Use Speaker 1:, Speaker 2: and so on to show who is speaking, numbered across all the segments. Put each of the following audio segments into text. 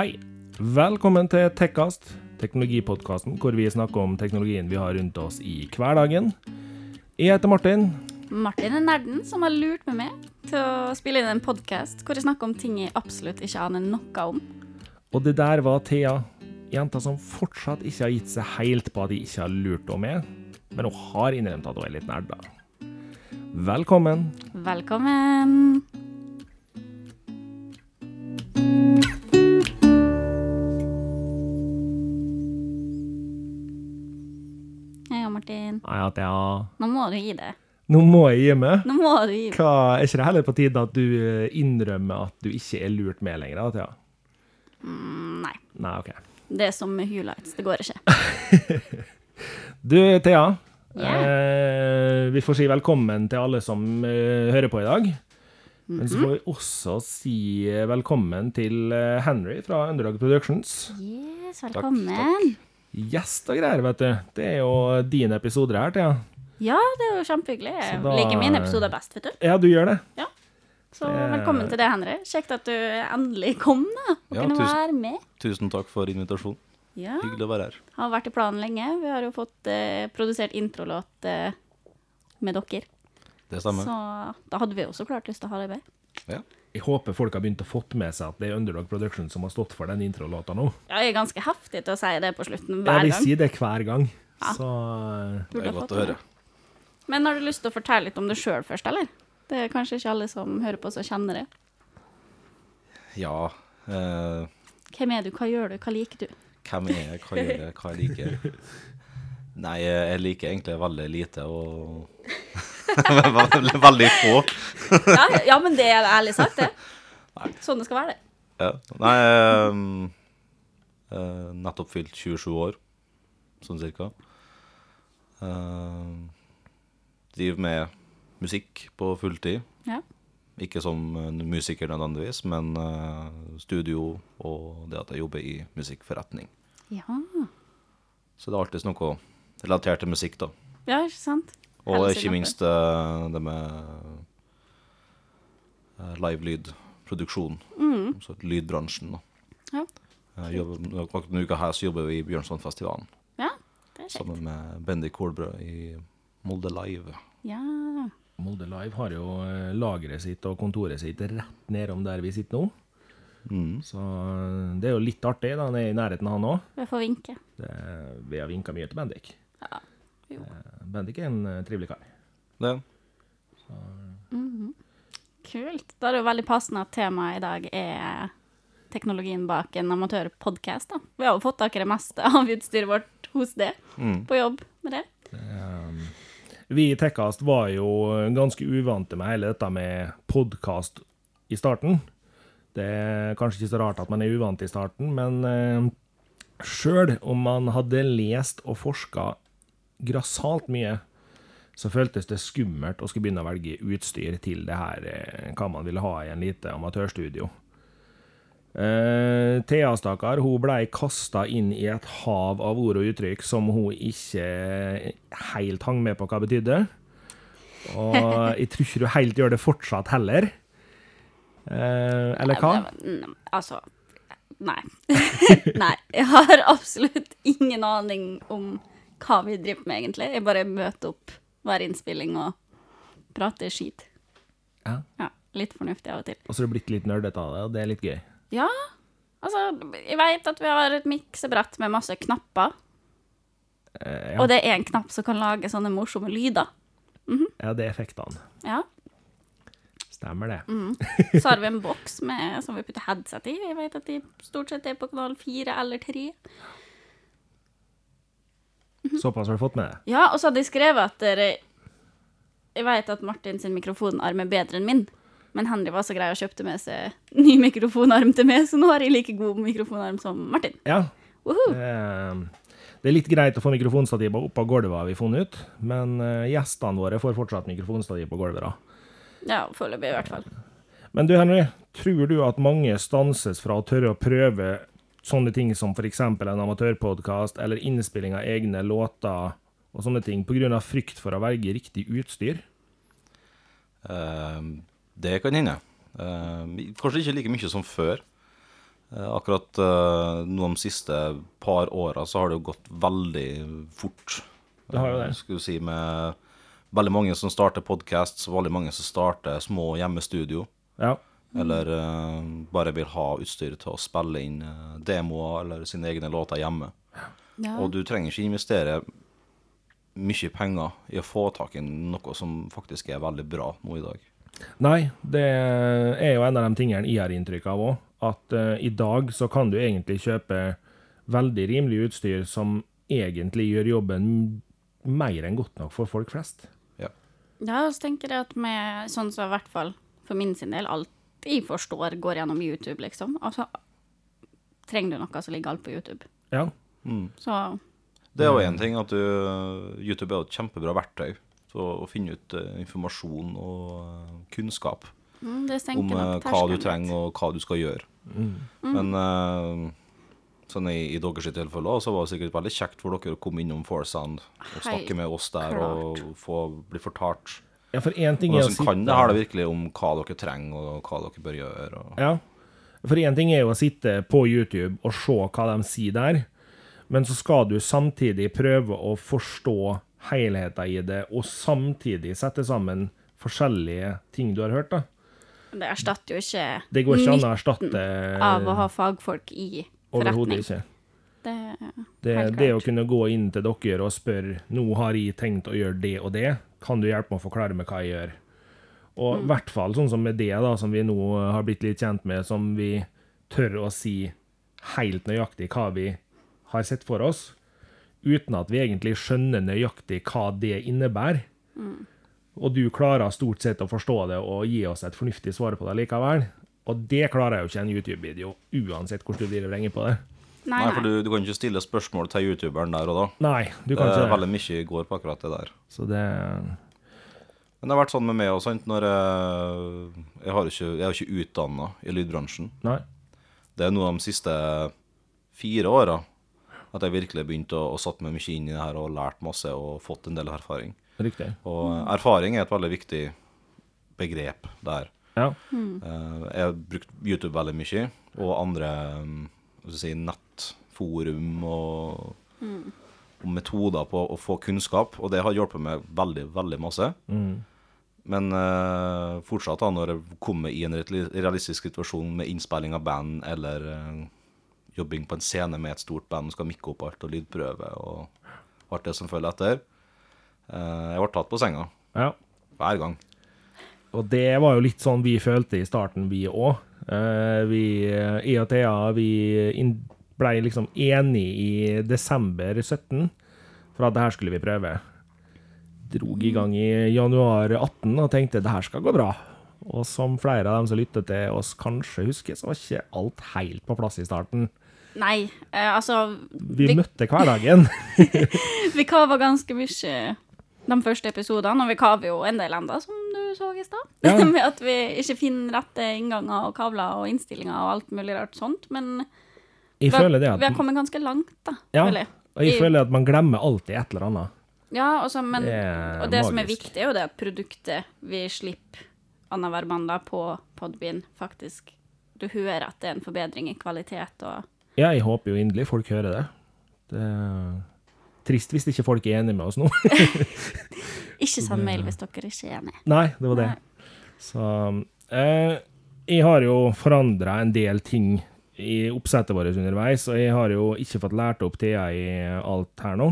Speaker 1: Hei. Velkommen til Tekkast, teknologipodkasten hvor vi snakker om teknologien vi har rundt oss i hverdagen. Jeg heter Martin.
Speaker 2: Martin er nerden som har lurt med meg til å spille inn en podkast hvor jeg snakker om ting jeg absolutt ikke aner noe om.
Speaker 1: Og det der var Thea, jenta som fortsatt ikke har gitt seg helt på at de ikke har lurt henne med, men hun har innrømt at hun er litt nerd, da. Velkommen.
Speaker 2: Velkommen. Ja, at
Speaker 1: Ja, Thea.
Speaker 2: Nå må du gi det.
Speaker 1: Nå må jeg gi meg.
Speaker 2: Nå må du gi meg.
Speaker 1: Hva, er ikke det heller på tide at du eh, innrømmer at du ikke er lurt med lenger, da, Thea?
Speaker 2: Mm, Nei.
Speaker 1: Nei, OK.
Speaker 2: Det er som med Hulights. Det går ikke.
Speaker 1: Du, Thea.
Speaker 2: Yeah.
Speaker 1: Eh, vi får si velkommen til alle som eh, hører på i dag. Men så får vi også si eh, velkommen til eh, Henry fra Underdog Productions.
Speaker 2: Yes, velkommen.
Speaker 1: Gjest og greier, vet du. Det er jo dine episoder her, Thea.
Speaker 2: Ja, det er jo kjempehyggelig. Jeg
Speaker 1: da-
Speaker 2: liker mine episoder best, vet du.
Speaker 1: Ja, du gjør det. Ja.
Speaker 2: Så
Speaker 1: Det-
Speaker 2: velkommen til det, Henry. Kjekt at du endelig kom, da. Og
Speaker 3: Ja,
Speaker 2: kunne
Speaker 3: tusen-
Speaker 2: være med.
Speaker 3: Tusen takk for invitasjonen.
Speaker 2: Ja.
Speaker 3: Hyggelig å være her.
Speaker 2: Har vært i planen lenge. Vi har jo fått eh, produsert introlåt eh, med dere.
Speaker 3: Det stemmer.
Speaker 2: Så da hadde vi også klart lyst til å ha deg med.
Speaker 3: Ja.
Speaker 1: Jeg håper folk har begynt å fått med seg at det er Underdog Production som har stått for den introlåta nå.
Speaker 2: Ja, jeg er ganske heftig til å si det på slutten
Speaker 1: Ja,
Speaker 2: gang.
Speaker 1: vi
Speaker 2: de
Speaker 1: sier det hver gang.
Speaker 2: Ja.
Speaker 1: Så
Speaker 3: Det er godt å høre.
Speaker 2: Men har du lyst til å fortelle litt om det sjøl først, eller? Det er kanskje ikke alle som hører på, som kjenner det.
Speaker 3: Ja. Eh,
Speaker 2: Hvem er du, hva gjør du, hva liker du?
Speaker 3: hvem er jeg, hva gjør jeg, hva jeg liker? Nei, jeg liker egentlig veldig lite og veldig, få.
Speaker 2: Ja, ja, men det er ærlig sagt, det. Sånn det skal være, det.
Speaker 3: Ja. Nei, um, uh, nettopp fylt 27 år, sånn cirka. Uh, driver med musikk på fulltid.
Speaker 2: Ja.
Speaker 3: Ikke som en musiker nødvendigvis, men uh, studio og det at jeg jobber i musikkforretning.
Speaker 2: Ja,
Speaker 3: Så det er alltid noe relatert til musikk, da.
Speaker 2: ja ikke sant?
Speaker 3: Og ikke minst eh, det med uh, live-lydproduksjon.
Speaker 2: Mm.
Speaker 3: Altså lydbransjen, da.
Speaker 2: Ja.
Speaker 3: Jobber, akkurat denne uka her så jobber vi i Bjørnsonfestivalen
Speaker 2: Ja, det er
Speaker 3: sammen med Bendik Kolbrø i Molde Live.
Speaker 2: Ja.
Speaker 1: Molde Live har jo eh, lageret sitt og kontoret sitt rett nedom der vi sitter nå.
Speaker 3: Mm.
Speaker 1: Så eh, det er jo litt artig. da, Han er i nærheten, han òg.
Speaker 2: Vi får vinke.
Speaker 1: Vi har vinka mye til Bendik.
Speaker 2: Ja. Jo.
Speaker 1: Eh, Bendik er en eh, trivelig kar.
Speaker 3: Det.
Speaker 2: Kult. Da er det jo veldig passende at temaet i dag er teknologien bak en amatørpodkast. Vi har jo fått tak i det meste av utstyret vårt hos det,
Speaker 3: Mm.
Speaker 2: på jobb med det.
Speaker 1: Vi i Tekkast var jo ganske uvante med hele dette med podkast i starten. Det er kanskje ikke så rart at man er uvant i starten, men uh, sjøl om man hadde lest og forska grassat mye, så føltes det skummelt å skulle begynne å velge utstyr til det her, eh, hva man ville ha i en lite amatørstudio. Uh, Thea, stakkar, hun blei kasta inn i et hav av ord og uttrykk som hun ikke helt hang med på hva betydde. Og jeg tror ikke du helt gjør det fortsatt heller. Uh, eller hva?
Speaker 2: Mm, Altså Nei. nei. Jeg har absolutt ingen aning om hva vi driver med, egentlig. Jeg bare møter opp hver innspilling og prater skit.
Speaker 1: Ja.
Speaker 2: Ja, litt fornuftig av og til.
Speaker 1: Og så er du blitt litt nerdete av det, og det er litt gøy.
Speaker 2: Ja, altså Jeg vet at vi har et miksebrett med masse knapper.
Speaker 1: Eh,
Speaker 2: Og det er en knapp som kan lage sånne morsomme lyder.
Speaker 1: ja, det er effektene.
Speaker 2: Ja.
Speaker 1: Stemmer det.
Speaker 2: Så har vi en boks med, som vi putter headset i. Jeg vet at de stort sett er på kanal fire eller tre.
Speaker 1: Såpass har du fått med det.
Speaker 2: Ja, og så hadde jeg skrevet at dere Jeg vet at Martin sin mikrofonarm er bedre enn min, men Henry var så grei og kjøpte med seg ny mikrofonarm til meg, så nå har jeg like god mikrofonarm som Martin.
Speaker 1: Ja.
Speaker 2: Woohoo!
Speaker 1: eh, Det er litt greit å få mikrofonstativer opp av gulvet, har vi funnet ut. Men eh, gjestene våre får fortsatt mikrofonstativ på gulvet. da.
Speaker 2: Ja, foreløpig i hvert fall.
Speaker 1: Men du Henry, tror du at mange stanses fra å tørre å prøve sånne ting som f.eks. en amatørpodkast eller innspilling av egne låter og sånne ting pga. frykt for å velge riktig utstyr?
Speaker 3: Uh, det kan hende. Uh, kanskje ikke like mye som før. Uh, Akkurat uh, nå de siste par åra så har det jo gått veldig fort.
Speaker 1: Det har jo det.
Speaker 3: Eh, Skulle si med veldig mange som starter podcasts, veldig mange som starter små hjemmestudio.
Speaker 1: Ja.
Speaker 3: Eller uh, bare vil ha utstyr til å spille inn uh, demoer eller sine egne låter hjemme.
Speaker 2: Ja.
Speaker 3: Og du trenger ikke investere mye penger i å få tak i noe som faktisk er veldig bra nå i dag.
Speaker 1: Nei, det er jo en av de tingene jeg har inntrykk av òg. At uh, i dag så kan du egentlig kjøpe veldig rimelig utstyr som egentlig gjør jobben mer enn godt nok for folk flest.
Speaker 3: Ja.
Speaker 2: Ja, så tenker jeg at med sånn som i hvert fall for min sin del, alt jeg forstår går gjennom YouTube, liksom. Altså, trenger du noe, så ligger alt på YouTube.
Speaker 1: Ja.
Speaker 2: Så
Speaker 3: Det er jo én ting at du, YouTube er jo et kjempebra verktøy for å finne ut eh, informasjon og eh, kunnskap
Speaker 2: mm, det
Speaker 3: om eh,
Speaker 2: nok
Speaker 3: hva du trenger og hva du skal gjøre. Men uh, sånn i, i deres tilfelle så var det sikkert veldig kjekt for dere å komme innom Forsound og snakke med oss der og få bli fortalt.
Speaker 1: Ja, for én ting er å
Speaker 3: sitte kan det her, det virkelig om hva dere trenger og hva dere bør gjøre. Og,
Speaker 1: Ja. For én ting er jo å sitte på YouTube og se hva de sier der, men så skal du samtidig prøve å forstå helheten i det, og samtidig sette sammen forskjellige ting du har hørt. da.
Speaker 2: Det erstatter jo ikke
Speaker 1: Det går ikke an å
Speaker 2: nytten
Speaker 1: erstatte
Speaker 2: av å ha fagfolk i forretning.
Speaker 1: ikke.
Speaker 2: Det,
Speaker 1: Det, det å kunne gå inn til dere og spørre nå har jeg tenkt å gjøre det og det, kan du hjelpe meg å forklare meg hva jeg gjør? Og
Speaker 2: Mm.
Speaker 1: i hvert fall sånn som med det, da, som vi nå har blitt litt kjent med, som vi tør å si helt nøyaktig hva vi har sett for oss, uten at vi egentlig skjønner nøyaktig hva det innebærer.
Speaker 2: Mm.
Speaker 1: Og du klarer stort sett å forstå det og gi oss et fornuftig svar på det likevel. Og det klarer jeg jo ikke en YouTube-video, uansett hvordan du driver og vrenger på det.
Speaker 2: Nei,
Speaker 3: Nei, for du, du kan ikke stille spørsmål til youtuberen der og da.
Speaker 1: Nei, du kan
Speaker 3: er
Speaker 1: ikke det.
Speaker 3: veldig mye går på akkurat det der.
Speaker 1: Så det
Speaker 3: Men det har vært sånn med meg når jeg, jeg har ikke, jeg er jo ikke utdanna i lydbransjen.
Speaker 1: Nei.
Speaker 3: Det er noe av de siste fire åra at jeg virkelig begynte å, å satt meg mye inn i det her og lært masse og fått en del erfaring.
Speaker 1: Riktig.
Speaker 3: Og erfaring er et veldig viktig begrep der.
Speaker 1: Ja.
Speaker 3: Mm. Jeg har brukt YouTube veldig mye, og andre si, hva skal og, mm. og, metoder på å få kunnskap, og det har hjulpet meg veldig, veldig masse. Men uh, fortsatt, da, når jeg kommer i en realistisk situasjon med innspilling av band eller uh, jobbing på en scene med et stort band, og skal mikke opp alt og lydprøve og alt det som følger etter, uh, jeg ble tatt på senga
Speaker 1: ja.
Speaker 3: hver gang.
Speaker 1: Og det var jo litt sånn vi følte i starten, vi òg. Vi, jeg og Thea, vi inn- ble liksom enige i desember 17 for at det her skulle vi prøve. Drog i gang i januar 18 og tenkte det her skal gå bra. Og som flere av dem som lyttet til oss kanskje husker, så var ikke alt helt på plass i starten.
Speaker 2: nei eh, altså
Speaker 1: Vi
Speaker 2: vi,
Speaker 1: møtte hverdagen.
Speaker 2: vi kava ganske mye de første episodene, og vi kaver jo en del enda, som du så i stad.
Speaker 1: Ja.
Speaker 2: Med at vi ikke finner rette innganger og kabler og innstillinger og alt mulig rart sånt. Men
Speaker 1: Jeg
Speaker 2: vi
Speaker 1: føler det
Speaker 2: vi har kommet ganske langt, da.
Speaker 1: Ja,
Speaker 2: føler jeg.
Speaker 1: og jeg
Speaker 2: I-
Speaker 1: føler at man glemmer alltid et eller annet.
Speaker 2: Ja, også, men,
Speaker 1: Det
Speaker 2: og det som er viktig, er jo det at produktet vi slipper annenhver mandag på Podbean, faktisk Du hører at det er en forbedring i kvalitet og
Speaker 1: Ja, jeg håper jo inderlig folk hører det. Det er trist hvis ikke folk er enige med oss nå.
Speaker 2: Ikke send mail hvis dere ikke er enige.
Speaker 1: Nei, det var det.
Speaker 2: Nei.
Speaker 1: Så eh, jeg har jo forandra en del ting i oppsettet vårt underveis, og jeg har jo ikke fått lært opp Thea i alt her nå.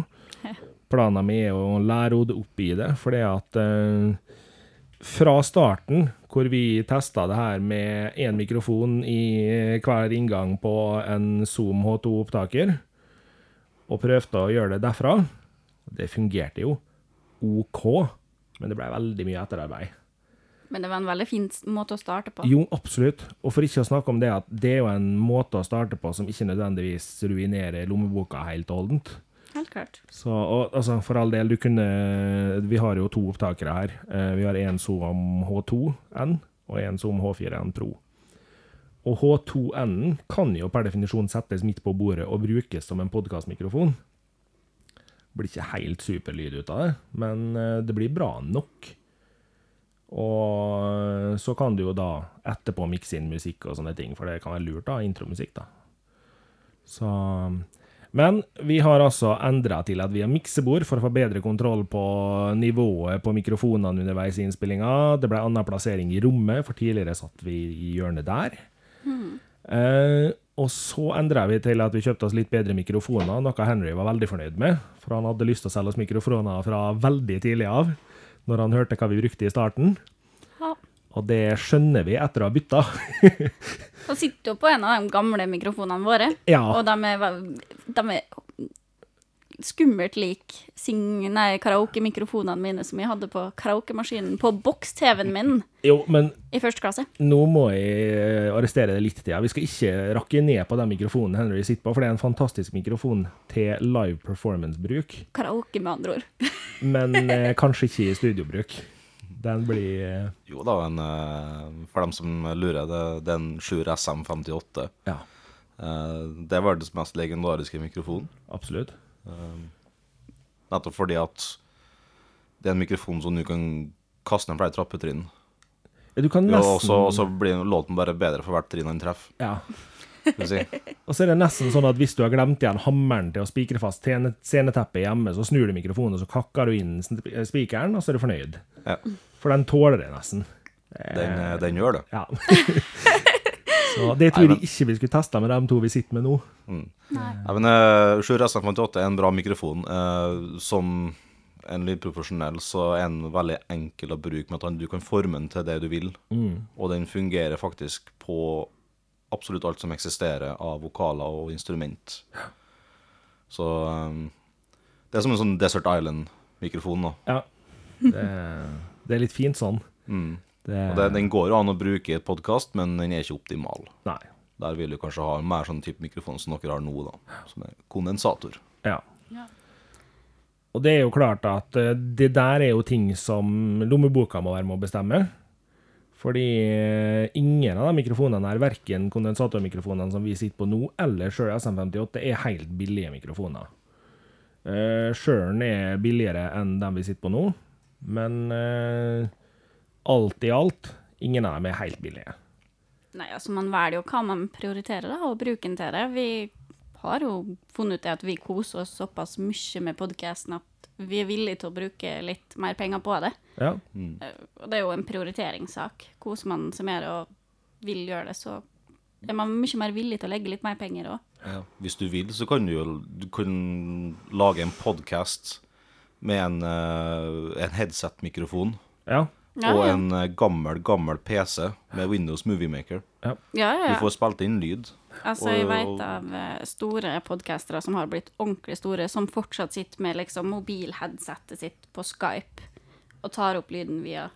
Speaker 1: Planen min er å lære henne opp i det, fordi at eh, fra starten, hvor vi testa det her med én mikrofon i hver inngang på en Zoom H2-opptaker, og prøvde å gjøre det derfra, det fungerte jo OK, men det ble veldig mye etterarbeid.
Speaker 2: Men det var en veldig fin måte å starte på.
Speaker 1: Jo, absolutt. Og for ikke å snakke om det at det er jo en måte å starte på som ikke nødvendigvis ruinerer lommeboka helt og holdent.
Speaker 2: Helt klart.
Speaker 1: Så, og, altså, for all del, du kunne Vi har jo to opptakere her. Eh, vi har en Zoom H2N og en Zoom H4N Pro. Og H2N kan jo per definisjon settes midt på bordet og brukes som en podkastmikrofon. Blir ikke helt superlyd ut av det, men eh, det blir bra nok. Og så kan du jo da etterpå mikse inn musikk og sånne ting, for det kan være lurt, da. Intromusikk, da. Så Men vi har altså endra til at vi har miksebord for å få bedre kontroll på nivået på mikrofonene underveis i innspillinga. Det ble annen plassering i rommet, for tidligere satt vi i hjørnet der. Eh, og så endra vi til at vi kjøpte oss litt bedre mikrofoner, noe Henry var veldig fornøyd med. For han hadde lyst til å selge oss mikrofoner fra veldig tidlig av, når han hørte hva vi brukte i starten.
Speaker 2: Ja.
Speaker 1: Og det skjønner vi etter å ha bytta.
Speaker 2: Han sitter jo på en av de gamle mikrofonene våre,
Speaker 1: Ja.
Speaker 2: og de er, de er skummelt lik sing- nei, karaoke-mikrofonene mine som jeg hadde på karaokemaskinen på boks-TV-en min
Speaker 1: jo, men
Speaker 2: i første klasse.
Speaker 1: nå må jeg eh, arrestere det litt til. Ja. Vi skal ikke rakke ned på den mikrofonen Henry sitter på, for det er en fantastisk mikrofon til live performance-bruk.
Speaker 2: Karaoke, med andre ord.
Speaker 1: Men eh, kanskje ikke i studiobruk. Den blir eh,
Speaker 3: Jo da, men eh, for dem som lurer, det, det er en Shure SM58.
Speaker 1: Ja,
Speaker 3: Eh, Det er verdens mest legendariske mikrofon.
Speaker 1: absolutt.
Speaker 3: Nettopp fordi at det er en mikrofon som du kan kaste ned flere trappetrinn.
Speaker 1: Ja, du kan nesten
Speaker 3: og så blir låten bare bedre for hvert trinn han treffer.
Speaker 1: ja.
Speaker 3: si.
Speaker 1: Og så er det nesten sånn at hvis du har glemt igjen hammeren til å spikre fast scene- sceneteppet hjemme, så snur du mikrofonen, og så kakker du inn spikeren, og så er du fornøyd.
Speaker 3: Ja,
Speaker 1: For den tåler det nesten.
Speaker 3: den, eh, den gjør det.
Speaker 1: Ja. så det tror jeg ikke vi skulle testa med de to vi sitter med nå.
Speaker 3: Ja, men uh, Sjur SM58 er en bra mikrofon. Uh, som en lydprofesjonell så er den veldig enkel å bruke, med at du kan forme den til det du vil. Og den fungerer faktisk på absolutt alt som eksisterer av vokaler og instrument. Så um, det er som en sånn Desert Island-mikrofon. da.
Speaker 1: Ja. Det, det er litt fint sånn. Det,
Speaker 3: Og det, Den går jo an å bruke i et podkast, men den er ikke optimal.
Speaker 1: Nei.
Speaker 3: Der vil du kanskje ha en mer sånn type mikrofon som dere har nå, da. Som er kondensator.
Speaker 1: Ja.
Speaker 2: Ja.
Speaker 1: Og det er jo klart at eh, det der er jo ting som lommeboka må være med å bestemme. Fordi eh, ingen av de mikrofonene her, verken kondensatormikrofonene som vi sitter på nå, eller Shure SM58, er helt billige mikrofoner. Uh, Shuren er billigere enn den vi sitter på nå, men eh, alt i alt, ingen av dem er helt billige.
Speaker 2: Nei, altså man velger jo hva man prioriterer, da, og bruker den til det. Vi har jo funnet ut det at vi koser oss såpass mye med podcasten at vi er villige til å bruke litt mer penger på det.
Speaker 1: Ja,
Speaker 2: Mm. Og det er jo en prioriteringssak. Koser man seg mer og vil gjøre det, så er man mye mer villig til å legge litt mer penger òg.
Speaker 3: Hvis du vil, så kan du jo du kan lage en podkast med en, eh, en headset-mikrofon
Speaker 1: ja,
Speaker 2: Ja,
Speaker 3: og en eh, gammel, gammel PC med Windows Movie Maker.
Speaker 2: Ja, ja,
Speaker 3: Du får spilt inn lyd.
Speaker 2: Altså, jeg
Speaker 3: veit
Speaker 2: vet av eh, store podkastere som har blitt ordentlig store, som fortsatt sitter med liksom mobilheadsetet sitt på Skype og tar opp lyden via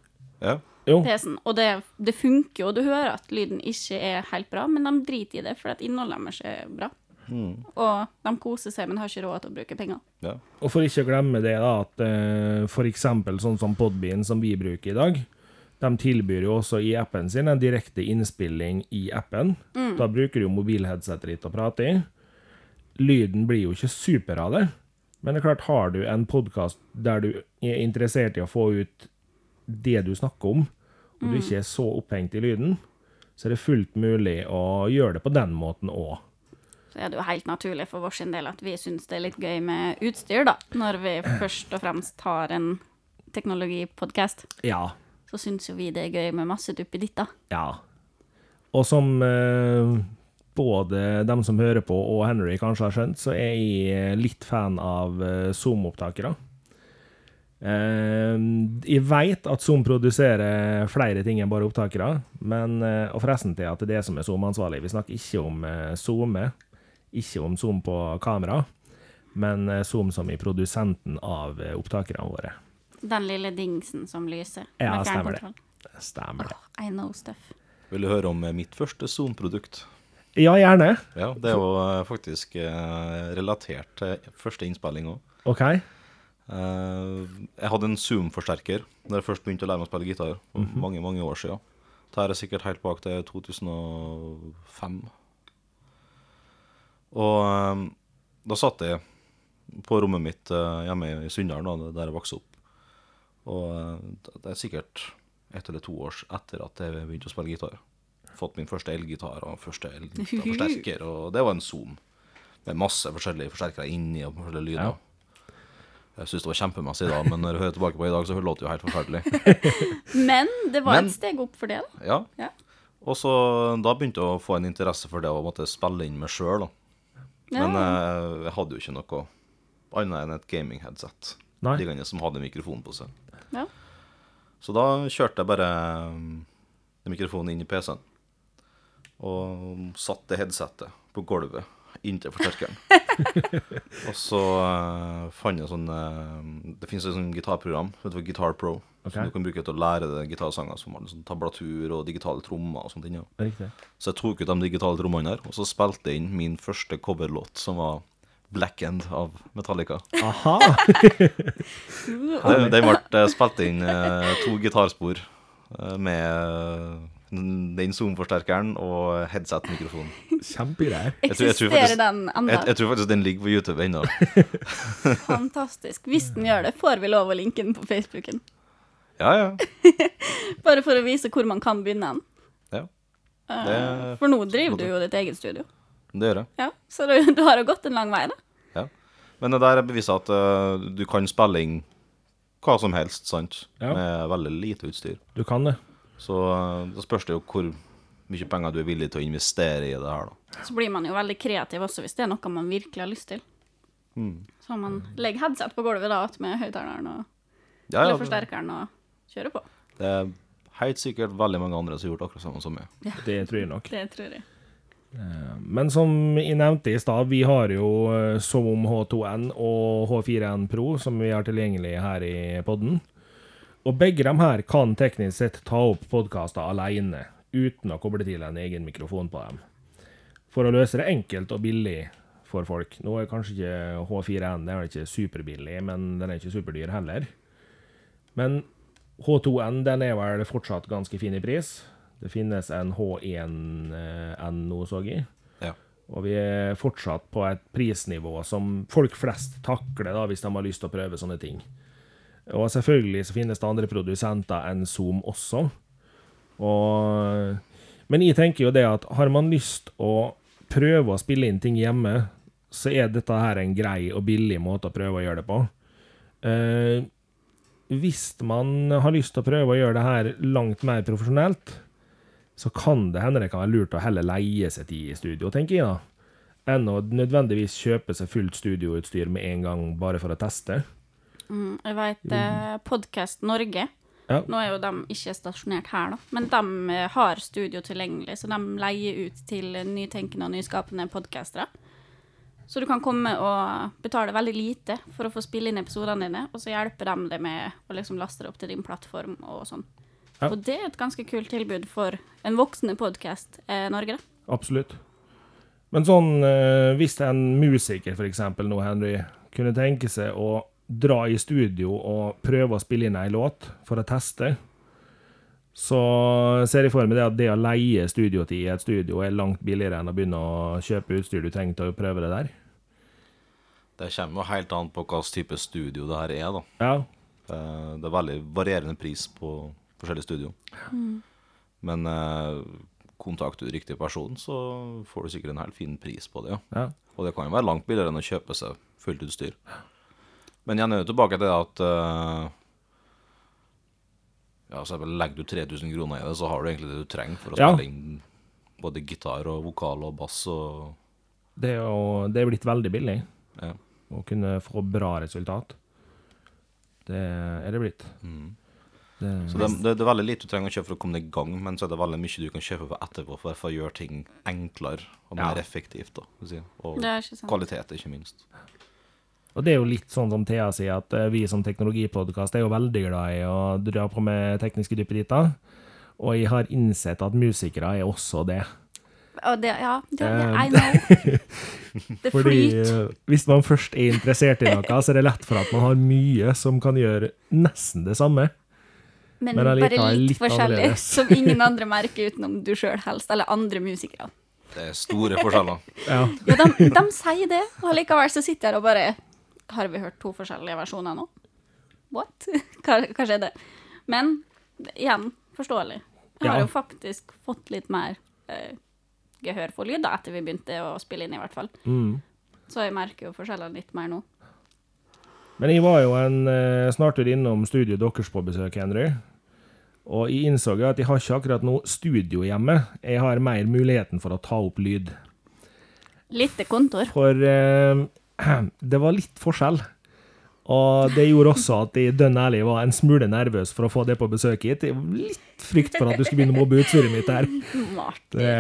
Speaker 3: Ja.
Speaker 2: PC-en. Og det, det funker jo, du hører at lyden ikke er helt bra, men de driter i det, for at innholdet deres er bra. Og de koser seg, men har ikke råd til å bruke penger.
Speaker 3: ja.
Speaker 1: Og for ikke å glemme det, da, at uh, for eksempel sånn som Podbean, som vi bruker i dag, de tilbyr jo også i appen sin en direkte innspilling i appen. Da bruker du jo mobilheadsetet ditt å prate i. Lyden blir jo ikke super av det, men det er klart, har du en podkast der du er interessert i å få ut det du snakker om, og du ikke er så opphengt i lyden, så er det fullt mulig å gjøre det på den måten òg.
Speaker 2: Så er det jo helt naturlig for vår sin del at vi syns det er litt gøy med utstyr, da. Når vi først og fremst har en teknologipodkast,
Speaker 1: Ja,
Speaker 2: så syns jo vi det er gøy med masse duppeditter.
Speaker 1: Ja. Og som eh, både dem som hører på og Henry kanskje har skjønt, så er jeg litt fan av eh, Zoom-opptakere. Eh, jeg veit at Zoom produserer flere ting enn bare opptakere, men, eh, og forresten til at det er det som er Zoom-ansvarlig. Vi snakker ikke om eh, SoMe, ikke om Zoom på kamera, men eh, Zoom som i produsenten av eh, opptakerne våre.
Speaker 2: Den lille dingsen som lyser.
Speaker 1: Ja, stemmer det. Stemmer det.
Speaker 2: I know stuff.
Speaker 3: Vil du høre om eh, mitt første Zoom-produkt?
Speaker 1: Ja, gjerne.
Speaker 3: Ja, det er jo faktisk relatert til første innspilling òg.
Speaker 1: OK.
Speaker 3: jeg hadde en Zoom-forsterker da jeg først begynte å lære meg å spille gitar, for mange mange år siden. Det her er sikkert helt bak til 2005. Og eh, da satt jeg på rommet mitt eh, hjemme i Sunndal, der jeg vokste opp. Og eh, det er sikkert ett eller to år etter at jeg begynte å spille gitar. Fått min første elgitar og første elgitarforsterker, og det var en Zoom. Med masse forskjellige forsterkere inni og forskjellige lyder. Jeg syns det var kjempemessig da, men når jeg hører tilbake på i dag, så låter det jo helt forferdelig.
Speaker 2: Men det var
Speaker 3: Men-
Speaker 2: et steg opp for det, da.
Speaker 3: Ja.
Speaker 2: Ja.
Speaker 3: Og så da begynte jeg å få en interesse for det å måtte spille inn meg sjøl, da. Men eh, jeg hadde jo ikke noe annet enn et gaming-headset liggende som hadde mikrofon på seg.
Speaker 2: Ja.
Speaker 3: Så da kjørte jeg bare um, mikrofonen inn i PC-en. Og satte headsetet på gulvet inntil forsterkeren. og så uh, fant jeg sånn uh, Det finnes et sånt gitarprogram som heter Guitar Pro.
Speaker 1: Okay.
Speaker 3: Som du kan bruke til å lære deg gitarsanger som har sånn tablatur og digitale trommer og sånt inne. Ja. Så jeg tok ut de digitale trommene der, og så spilte jeg inn min første coverlåt, som var Black End av Metallica.
Speaker 1: Aha!
Speaker 3: Den, ble eh, spilt inn uh, to gitarspor med den Zoom-forsterkeren og headset-mikrofonen. Tror
Speaker 2: Eksisterer den ennå?
Speaker 3: Jeg, jeg tror faktisk den ligger på YouTube ennå.
Speaker 2: Fantastisk. Hvis den gjør det, får vi lov å linke den på Facebooken.
Speaker 3: Ja, ja.
Speaker 2: Bare for å vise hvor man kan begynne den.
Speaker 3: ja.
Speaker 2: Eh,
Speaker 3: Det-
Speaker 2: For nå driver du jo ditt eget studio.
Speaker 3: Det gjør jeg.
Speaker 2: Ja, Så du, du har jo gått en lang vei, da.
Speaker 3: Ja. Men det der beviser at uh, du kan spille inn hva som helst, sant?
Speaker 1: Ja.
Speaker 3: Med veldig lite utstyr.
Speaker 1: Du kan det.
Speaker 3: Så eh, da spørs det jo hvor mye penger du er villig til å investere i det her, da.
Speaker 2: Så blir man jo veldig kreativ også hvis det er noe man virkelig har lyst til.
Speaker 3: Mm.
Speaker 2: Så man legger headset på gulvet da, med høyttaleren og
Speaker 3: Ja, ja, eller
Speaker 2: forsterkeren og kjører på.
Speaker 3: det er helt sikkert veldig mange andre som har gjort akkurat samme som meg.
Speaker 1: Det tror jeg nok.
Speaker 2: Det tror jeg.
Speaker 1: Men som jeg nevnte i stad, vi har jo eh, Zoom H2N og H4N Pro som vi har tilgjengelig her i podden. Og begge de her kan teknisk sett ta opp podkaster alene, uten å koble til en egen mikrofon på dem. For å løse det enkelt og billig for folk. Nå er kanskje ikke H4N den er ikke superbillig, men den er ikke superdyr heller. Men H2N den er vel fortsatt ganske fin i pris. Det finnes en H1N nå, så jeg.
Speaker 3: Ja.
Speaker 1: Og vi er fortsatt på et prisnivå som folk flest takler da, hvis de har lyst til å prøve sånne ting. Og selvfølgelig så finnes det andre produsenter enn Zoom også. Og, men jeg tenker jo det at har man lyst å prøve å spille inn ting hjemme, så er dette her en grei og billig måte å prøve å gjøre det på. Eh, hvis man har lyst til å prøve å gjøre det her langt mer profesjonelt, så kan det hende det kan være lurt å heller leie seg tid i studio, tenker jeg da. Enn å nødvendigvis kjøpe seg fullt studioutstyr med en gang bare for å teste.
Speaker 2: Mm, jeg vet eh, Podcast Norge.
Speaker 1: Ja.
Speaker 2: Nå er jo de ikke stasjonert her, da, men de eh, har studio tilgjengelig, så de leier ut til nytenkende og nyskapende podkastere. Så du kan komme og betale veldig lite for å få spille inn episodene dine, og så hjelper de deg med å liksom laste det opp til din plattform og sånn.
Speaker 1: Ja.
Speaker 2: Og det er et ganske kult tilbud for en voksende podkast eh, Norge, da.
Speaker 1: Absolutt. Men sånn, eh, hvis en musiker eksempel nå, Henry, kunne tenke seg å dra i studio og prøve å spille inn ei låt for å teste, så ser jeg for meg det at det å leie studiotid i et studio er langt billigere enn å begynne å kjøpe utstyr du trenger til å prøve det der.
Speaker 3: Det kommer jo helt an på hvilken type studio det her er, da.
Speaker 1: Ja,
Speaker 3: Eh, Det er veldig varierende pris på forskjellige studio. Men eh, kontakter du riktig person, så får du sikkert en helt fin pris på det, ja.
Speaker 1: ja.
Speaker 3: Og det kan jo være langt billigere enn å kjøpe seg fullt utstyr. Men igjen er jo tilbake til det at uh, Ja, så legger du 3000 kroner i det, så har du egentlig det du trenger for å
Speaker 1: Ja.
Speaker 3: inn både gitar og vokal og bass og
Speaker 1: Det er jo det er blitt veldig billig
Speaker 3: Ja.
Speaker 1: å kunne få bra resultat. Det er det blitt.
Speaker 3: Mm.
Speaker 1: Det,
Speaker 3: Så det, det, det er veldig lite du trenger å kjøpe for å komme deg i gang, men så er det veldig mye du kan kjøpe for etterpå for, å gjøre ting enklere og mer
Speaker 1: Ja.
Speaker 3: effektivt. da, si. Og kvalitet, ikke minst.
Speaker 1: Og det er jo litt sånn som Thea sier, at eh, vi som teknologipodkast er jo veldig glad i å dra på med tekniske duppeditter. Og jeg har innsett at musikere er også det.
Speaker 2: Og det, ja, det, er
Speaker 1: Eh,
Speaker 2: I know. Det
Speaker 1: Fordi
Speaker 2: flyter.
Speaker 1: eh, hvis man først er interessert i noe, så er det lett for at man har mye som kan gjøre nesten det samme.
Speaker 2: Men,
Speaker 1: Men
Speaker 2: bare litt,
Speaker 1: litt
Speaker 2: forskjellig,
Speaker 1: annerledes.
Speaker 2: som ingen andre merker utenom du sjøl helst, eller andre musikere.
Speaker 3: Det er store forskjeller.
Speaker 1: Ja,
Speaker 2: Ja, de, de sier det, og likevel så sitter jeg her og bare Har vi hørt to forskjellige versjoner nå? What? Hva, hva skjedde? Men igjen, forståelig. Jeg har
Speaker 1: Ja.
Speaker 2: jo faktisk fått litt mer eh, gehør for lyd da, etter vi begynte å spille inn, i hvert fall.
Speaker 1: Mm.
Speaker 2: Så jeg merker jo forskjellene litt mer nå.
Speaker 1: Men jeg var jo en eh, snartur innom studioet deres på besøk, Henry. Og jeg innså at jeg har ikke akkurat noe studio hjemme. Jeg har mer muligheten for å ta opp lyd.
Speaker 2: Lite kontor.
Speaker 1: For eh, det var litt forskjell. Og det gjorde også at jeg dønn ærlig var en smule nervøs for å få det på besøk hit. Jeg var litt frykt for at du skulle begynne å mobbe utstyret mitt her.
Speaker 2: Martin,
Speaker 1: Det,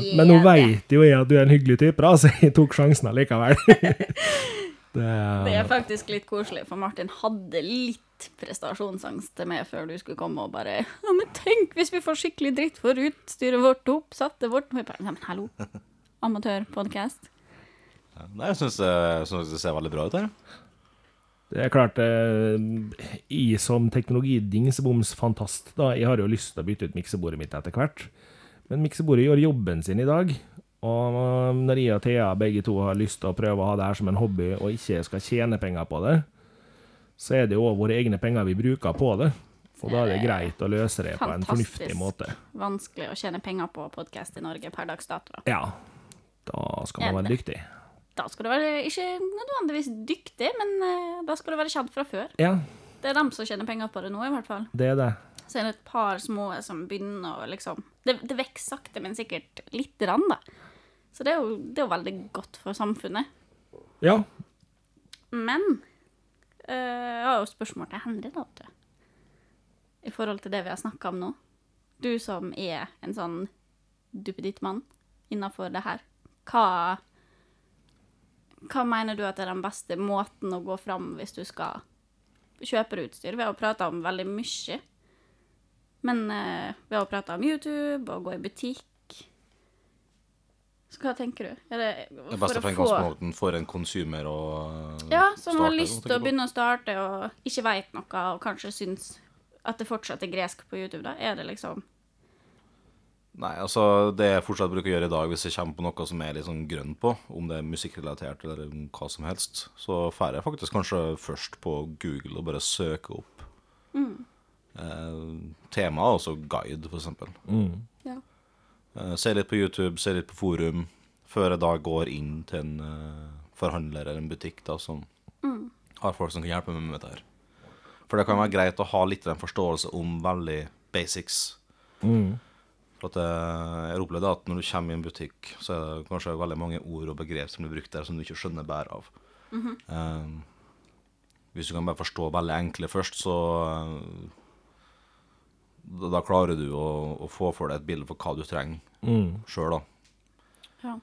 Speaker 2: gi
Speaker 1: men nå veit jo jeg at du er en hyggelig type, da, så jeg tok sjansen allikevel. det,
Speaker 2: Det er faktisk litt koselig, for Martin hadde litt prestasjonsangst til meg før du skulle komme og bare Ja, men tenk hvis vi får skikkelig dritt for utstyret vårt, oppsatte vårt Og jeg bare, Ja, men hallo. Amatørpodkast.
Speaker 3: Nei, jeg syns det, synes det ser veldig bra ut her.
Speaker 1: Det er klart, eh, jeg som teknologidingsbomsfantast, da, jeg har jo lyst til å bytte ut miksebordet mitt etter hvert. Men miksebordet gjør jobben sin i dag. Og når jeg og Thea begge to har lyst til å prøve å ha det her som en hobby, og ikke skal tjene penger på det, så er det jo våre egne penger vi bruker på det. Og da er det greit å løse det på en fornuftig måte. Fantastisk.
Speaker 2: Vanskelig å tjene penger på podkast i Norge per dags dato.
Speaker 1: Ja, da skal man være dyktig.
Speaker 2: Da skal du være ikke nødvendigvis dyktig, men eh, da skal du være kjent fra før.
Speaker 1: Ja,
Speaker 2: Det er dem som tjener penger på det nå, i hvert fall.
Speaker 1: det er det.
Speaker 2: Så er det et par små som begynner å liksom Det, det vokser sakte, men sikkert lite grann, da. Så det er, jo, det er jo veldig godt for samfunnet.
Speaker 1: Ja,
Speaker 2: Men eh, jeg har jo spørsmål til Henry, da, vet du. I forhold til det vi har snakka om nå. Du som er en sånn duppeditt-mann innafor det her. Hva Hva mener du at er den beste måten å gå fram hvis du skal kjøpe utstyr? Vi har prata om veldig mye. Men eh, vi har prata om YouTube og gå i butikk. Så hva tenker du? Er det
Speaker 3: Det beste fremgangsmåten for en konsumer å starte.
Speaker 2: Ja, som har lyst til å begynne å starte og ikke veit noe, og kanskje syns at det fortsatt er gresk på YouTube, da? Er det liksom
Speaker 3: Nei, altså det jeg fortsatt bruker å gjøre i dag, hvis jeg kommer på noe som er litt sånn grønn på, om det er musikkrelatert eller hva som helst, så drar jeg faktisk kanskje først på Google og bare søker opp eh, temaet, altså guide, for eksempel.
Speaker 2: Ja.
Speaker 3: Eh, se litt på YouTube, se litt på forum, før jeg da går inn til en eh, forhandler eller en butikk da, som har folk som kan hjelpe meg med dette her. For det kan være greit å ha litt av en forståelse om veldig basics. For at eh, jeg har opplevd at når du kommer i en butikk, så er det kanskje veldig mange ord og begrep som blir brukt der som du ikke skjønner bæret av. Eh, hvis du kan bare forstå veldig enkle først, så eh, da, da klarer du å, å få for deg et bilde for hva du trenger
Speaker 1: Mm.
Speaker 3: sjøl, da.
Speaker 2: ja.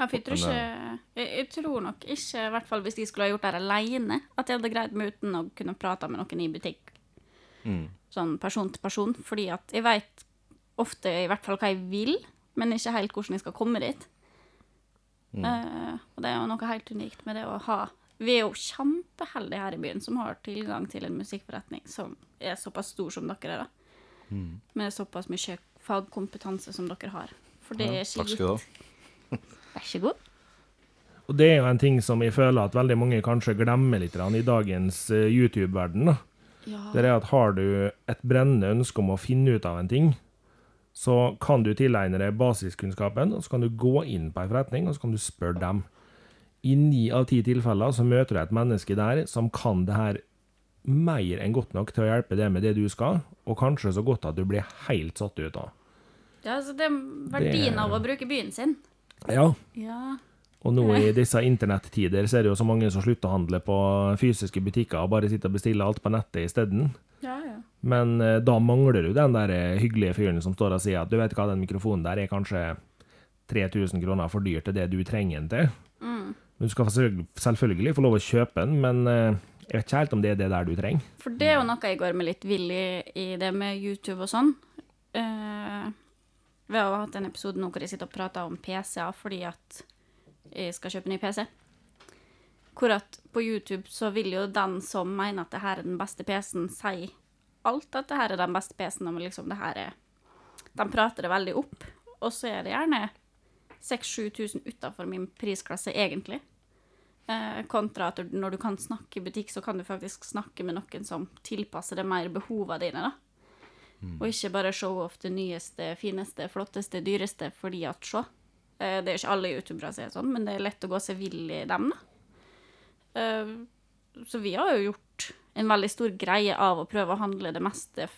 Speaker 2: Jeg tror ikke jeg, jeg tror nok ikke, i hvert fall hvis de skulle ha gjort det her aleine, at jeg hadde greid meg uten å kunne prate med noen i butikk. Sånn person til person. Fordi at jeg veit ofte i hvert fall hva jeg vil, men ikke helt hvordan jeg skal komme dit. Eh, og det er jo noe helt unikt med det å ha Vi er jo kjempeheldige her i byen som har tilgang til en musikkforretning som er såpass stor som dere er, da. Med såpass mye fagkompetanse som dere har. For det er ikke
Speaker 3: Takk skal du ha.
Speaker 2: gitt. Vær så god.
Speaker 1: Og det er jo en ting som jeg føler at veldig mange kanskje glemmer litt i dagens eh, YouTube-verden. da.
Speaker 2: Ja.
Speaker 1: Det er at har du et brennende ønske om å finne ut av en ting, så kan du tilegne deg basiskunnskapen, og så kan du gå inn på en forretning, og så kan du spørre dem. I ni av ti tilfeller så møter du et menneske der som kan det her mer enn godt nok til å hjelpe deg med det du skal, og kanskje så godt at du blir helt satt ut av.
Speaker 2: ja, så det er verdien
Speaker 1: Det-
Speaker 2: av å bruke byen sin.
Speaker 1: Ja,
Speaker 2: Ja.
Speaker 1: Og nå i disse internettider så er det jo så mange som slutter å handle på fysiske butikker og bare sitter og bestiller alt på nettet isteden.
Speaker 2: Ja, ja.
Speaker 1: Men eh, da mangler du den der eh, hyggelige fyren som står og sier at du vet hva, den mikrofonen der er kanskje 3000 kroner for dyr til det du trenger den til. Mm. Du skal selvfølgelig- få lov å kjøpe den, men eh, jeg vet ikke helt om det er det der du trenger.
Speaker 2: For det er jo noe jeg går med litt vill i, det med YouTube og sånn. Uh, vi har hatt en episode nå hvor jeg sitter og prater om PC-er fordi at jeg skal kjøpe ny PC. Hvor at på YouTube så vil jo den som mener at det her er den beste PC-en, si alt at det her er den beste PC-en, og liksom det her er De prater det veldig opp, og så er det gjerne 6000-7000 utafor min prisklasse, egentlig. Eh, kontra at når du kan snakke i butikk, så kan du faktisk snakke med noen som tilpasser det mer behovene dine. da. Og ikke bare show off det nyeste, fineste, flotteste, dyreste fordi at se. Eh, Det er ikke alle youtubere som er sånn, men det er lett å gå seg vill i dem, da. Eh, Så vi har jo gjort en veldig stor greie av å prøve å handle det meste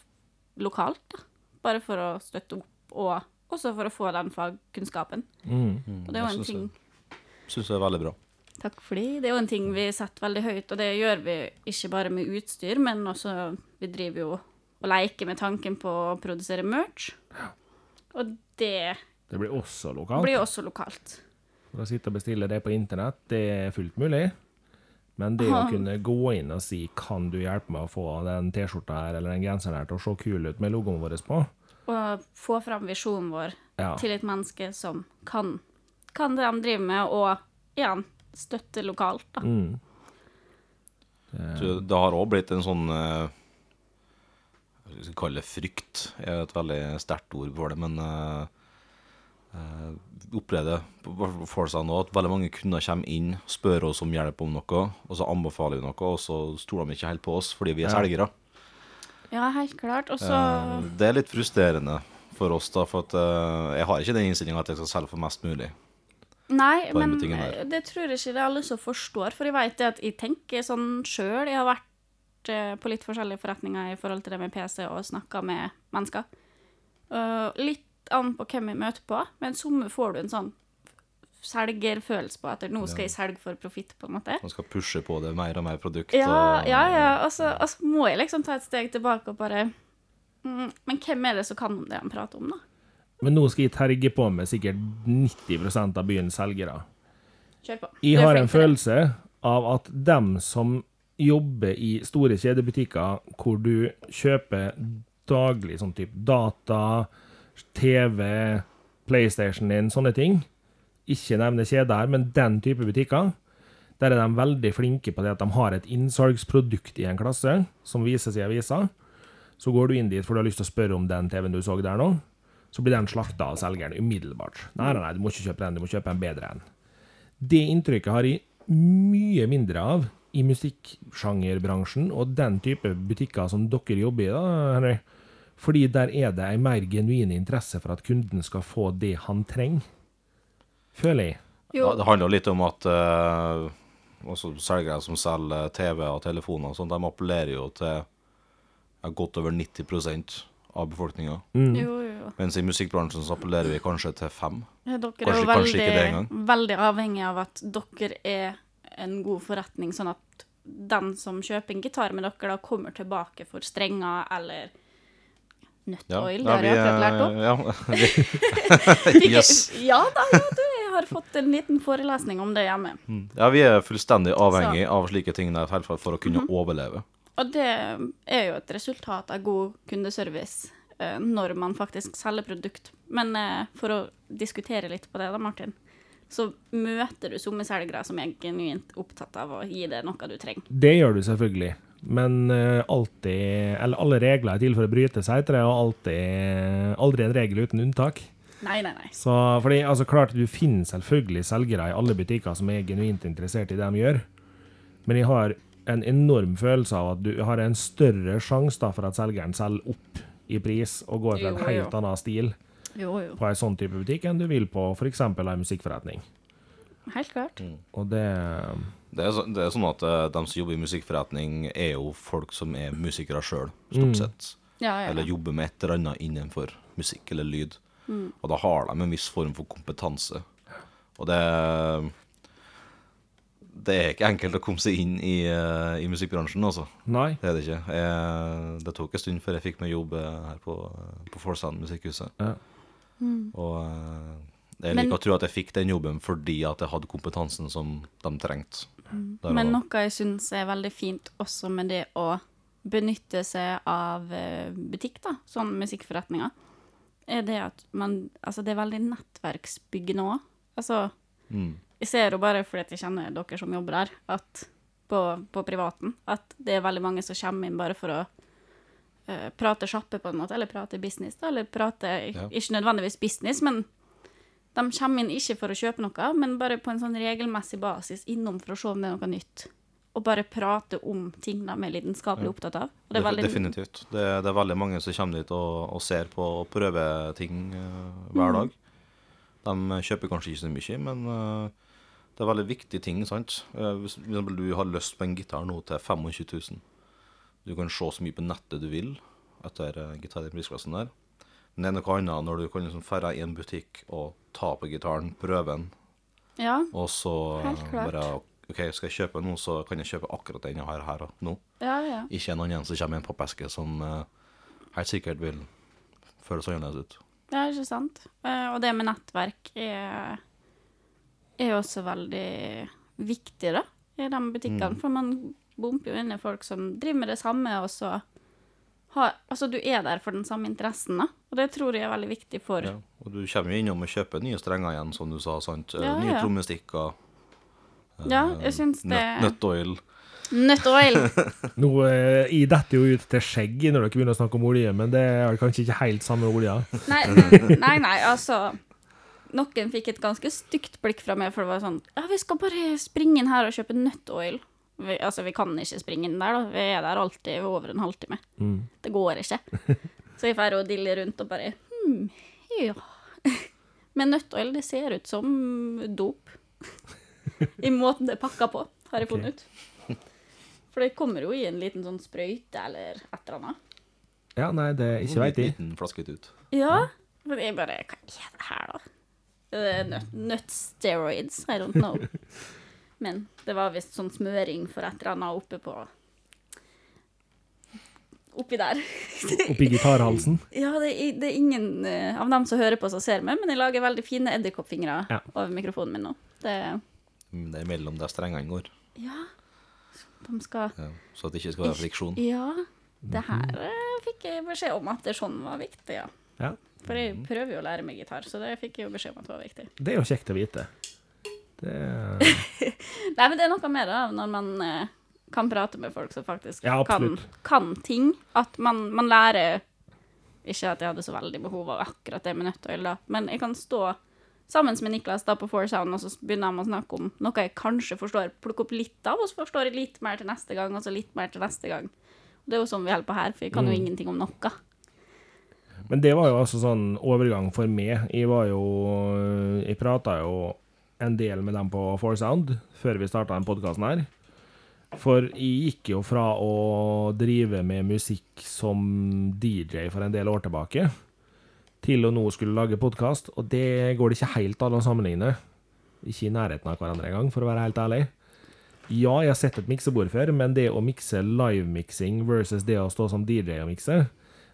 Speaker 2: lokalt, da. Bare for å støtte opp, og også for å få den fagkunnskapen.
Speaker 1: Mm.
Speaker 2: Og det er jo en ting
Speaker 3: Syns det er veldig bra.
Speaker 2: Takk for det. Det er jo en ting vi setter veldig høyt, og det gjør vi ikke bare med utstyr, men også vi driver jo og leker med tanken på å produsere merch. Og det
Speaker 1: Det blir også lokalt.
Speaker 2: blir også lokalt.
Speaker 1: Å sitte og bestille det på internett, det er fullt mulig. Men det å kunne gå inn og si 'kan du hjelpe meg å få den T-skjorta her eller den genseren her til å se kul ut med logoen vår på',
Speaker 2: Og få fram visjonen vår
Speaker 1: ja.
Speaker 2: til et menneske som kan, kan det de driver med, og igjen støtte lokalt, da.
Speaker 1: Mm.
Speaker 3: Det, det har òg blitt en sånn Hva skal vi kalle det frykt. er et veldig sterkt ord for det, men vi opplevde for seg nå at veldig mange kunder kommer inn, spør oss om hjelp om noe, og så anbefaler vi noe, og så stoler de ikke helt på oss fordi vi er
Speaker 1: Ja.
Speaker 3: selgere.
Speaker 2: Ja, helt klart. Og så
Speaker 3: Eh, det er litt frustrerende for oss, da, for at uh, jeg har ikke den innstillinga at jeg skal selge for mest mulig.
Speaker 2: Nei, men det tror jeg ikke det er alle som forstår. For jeg vet det at jeg tenker sånn sjøl. Jeg har vært på litt forskjellige forretninger i forhold til det med PC og snakka med mennesker. Uh, litt an på hvem jeg møter på, men somme får du en sånn selgerfølelse på at nå skal jeg selge for profitt, på en måte.
Speaker 3: Man skal pushe på det mer og mer produkt.
Speaker 2: Ja,
Speaker 3: og,
Speaker 2: ja, ja. Og så og så må jeg liksom ta et steg tilbake og bare mm, Men hvem er det som kan om det han prater om, da?
Speaker 1: Men nå skal jeg terge på med sikkert 90% av byens selgere.
Speaker 2: Kjør på.
Speaker 1: Jeg har en følelse av at dem som jobber i store kjedebutikker hvor du kjøper daglig sånn type data, TV, PlayStation din, sånne ting, ikke nevne kjeder men den type butikker, der er de veldig flinke på det at de har et innsalgsprodukt i en klasse som vises i avisa. Så går du inn dit for du har lyst til å spørre om den TV-en du så der nå, så blir den slakta av selgeren umiddelbart. Nei, nei, nei, du må ikke kjøpe den, du må kjøpe en bedre en. Det inntrykket har jeg mye mindre av i musikksjangerbransjen og den type butikker som dere jobber i, da, Henry. Fordi der er det en mer genuin interesse for at kunden skal få det han trenger. Føler jeg.
Speaker 2: Jo,
Speaker 3: Ja, det handler litt om at uh, selgere som selger TV og telefoner og sånt, de appellerer jo til ja, godt over 90 av befolkninga.
Speaker 1: Mm.
Speaker 2: jo, jo.
Speaker 3: Mens i musikkbransjen så appellerer vi kanskje til fem.
Speaker 2: Ja, Dere
Speaker 3: Kanskje-
Speaker 2: er jo
Speaker 3: kanskje ikke det
Speaker 2: veldig,
Speaker 3: engang.
Speaker 2: veldig avhengig av at dere er en god forretning, sånn at den som kjøper en gitar med dere, da kommer tilbake for strenger eller nøtteoil. det har jeg akkurat lært opp.
Speaker 3: Ja, vi, yes.
Speaker 2: Ja da, ja, du, jeg har fått en liten forelesning om det hjemme.
Speaker 3: ja, vi er fullstendig avhengig av slike ting der for, å kunne
Speaker 2: Mhm.
Speaker 3: overleve.
Speaker 2: Og det er jo et resultat av god kundeservice eh, når man faktisk selger produkt. Men eh, for å diskutere litt på det da, Martin, så møter du somme selgere som er genuint opptatt av å gi deg noe du trenger.
Speaker 1: Det gjør du selvfølgelig. Men eh, alltid Eller alle regler er til for å bryte seg, etter det, og alltid Aldri en regel uten unntak.
Speaker 2: Nei, nei, nei.
Speaker 1: Så, fordi, altså klart, Du finner selvfølgelig selgere i alle butikker som er genuint interessert i det de gjør, men jeg har en enorm følelse av at du har en større sjanse da for at selgeren selger opp i pris og går for en
Speaker 2: Jo, jo.
Speaker 1: helt annen stil
Speaker 2: Jo, jo.
Speaker 1: på en sånn type butikk enn du vil på f.eks. en musikkforretning.
Speaker 2: Helt klart.
Speaker 1: Og det
Speaker 3: Det er, så, det er sånn at eh, de som jobber i musikkforretning, er jo folk som er musikere sjøl, stort sett.
Speaker 2: Ja, ja.
Speaker 3: Eller jobber med et eller annet innenfor musikk eller lyd. Og da har de en viss form for kompetanse. Og det Det er ikke enkelt å komme seg inn i, eh, i musikkbransjen, altså.
Speaker 1: Nei.
Speaker 3: Det er det ikke. Jeg, det tok en stund før jeg fikk meg jobb eh, her på, på Forsand musikkhuset.
Speaker 1: Ja.
Speaker 3: Og eh, jeg
Speaker 2: Men-
Speaker 3: liker å tro at jeg fikk den jobben fordi at jeg hadde kompetansen som de trengte. Der
Speaker 2: Men noe jeg syns er veldig fint også med det å benytte seg av eh, butikk, da, sånn musikkforretninger, er det at man Altså, det er veldig nettverksbyggende òg. Altså,
Speaker 3: Mm.
Speaker 2: jeg ser jo bare fordi jeg kjenner dere som jobber der, at på, på privaten, at det er veldig mange som kommer inn bare for å eh, prate sjappe, på en måte, eller prate business, da, eller prate
Speaker 3: Ja.
Speaker 2: Ikke nødvendigvis business, men de kommer inn ikke for å kjøpe noe, men bare på en sånn regelmessig basis innom for å se om det er noe nytt. Og bare prate om ting de er lidenskapelig opptatt av. Det er veldig,
Speaker 3: Definitivt. Det, det er veldig mange som kommer dit og, og ser på og prøver ting uh, hver
Speaker 2: Mm.
Speaker 3: dag. De kjøper kanskje ikke så mye, men uh, det er veldig viktige ting. sant? Uh, hvis for du har lyst på en gitar nå til 25 000, du kan se så mye på nettet du vil etter uh, gitar i prisklassen der. Men det er noe annet når du kan liksom dra i en butikk og ta på gitaren, prøve den,
Speaker 2: Ja,
Speaker 3: og så bare OK, skal jeg kjøpe noe, så kan jeg kjøpe akkurat den jeg har her og nå.
Speaker 2: ja, ja.
Speaker 3: Ikke en annen som kommer i en pappeske som uh, helt sikkert vil føles annerledes ut.
Speaker 2: Ja, ikke sant? Uh, Og det med nettverk er, er også veldig viktig, da, i de butikkene. For man bomper jo inn i folk som driver med det samme, og så har Altså, du er der for den samme interessen, da. Og det tror jeg er veldig viktig for
Speaker 3: Ja. Og du kommer jo innom og kjøper nye strenger igjen, som du sa. sant? Eh,
Speaker 2: Ja,
Speaker 3: nye
Speaker 2: ja.
Speaker 3: trommestikker. eh,
Speaker 2: Ja, jeg syns det
Speaker 3: Nøttoil.
Speaker 2: Nøttoil.
Speaker 1: Nå, eh, Jeg detter jo ut til skjegg når dere begynner å snakke om olje, men det er kanskje ikke helt samme olja.
Speaker 2: Nei, nei, nei, altså Noen fikk et ganske stygt blikk fra meg, for det var sånn Ja, vi skal bare springe inn her og kjøpe nøttoil. Vi, altså, vi kan ikke springe inn der, da. Vi er der alltid over en halvtime. Det går ikke. Så jeg drar og diller rundt og bare Hm, ja. Men nøttoil, det ser ut som dop. I måten det er pakka på, har jeg funnet ut. For det kommer jo i en liten sånn sprøyte eller et eller annet.
Speaker 1: Ja, nei, det er ikke veit jeg.
Speaker 3: Liten flaske ut.
Speaker 2: Ja, men jeg bare Hva er det her, da? Det er nøtt, steroids, I don't know. Men det var visst sånn smøring for et eller annet oppe på Oppi der.
Speaker 1: Oppi gitarhalsen.
Speaker 2: Ja, det er, det er ingen eh, av dem som hører på, som ser meg, men jeg lager veldig fine edderkoppfingre
Speaker 1: Ja.
Speaker 2: over mikrofonen min nå. Det
Speaker 3: Mm, Det er mellom der strengene går,
Speaker 2: Ja, de skal
Speaker 3: ja. så at det ikke skal være friksjon.
Speaker 2: Ja. Det her eh, fikk jeg beskjed om at det sånn var viktig, ja.
Speaker 1: Ja,
Speaker 2: For jeg prøver jo å lære meg gitar, så det fikk jeg jo beskjed om at det var viktig.
Speaker 1: Det er jo kjekt å vite. Det
Speaker 2: Nei, men det er noe med det, når man eh, kan prate med folk som faktisk
Speaker 1: Ja,
Speaker 2: kan,
Speaker 1: absolutt.
Speaker 2: kan ting. At man, man lærer Ikke at jeg hadde så veldig behov av akkurat det med nøttøl, da, men jeg kan stå sammen med Niklas da på Foursound, og så begynner de å snakke om noe jeg kanskje forstår, plukke opp litt av, og så forstår jeg litt mer til neste gang, og så litt mer til neste gang. Det er jo sånn vi holder på her, for jeg kan jo
Speaker 1: Mm.
Speaker 2: ingenting om noe.
Speaker 1: Men det var jo altså sånn overgang for meg. Jeg var jo Jeg prata jo en del med dem på Foursound før vi starta denne podkasten her. For jeg gikk jo fra å drive med musikk som DJ for en del år tilbake, til å nå skulle lage podkast, og det går det ikke helt an å sammenligne. Ikke i nærheten av hverandre engang, for å være helt ærlig. Ja, jeg har sett et miksebord før, men det å mikse livemiksing versus det å stå som DJ og mikse,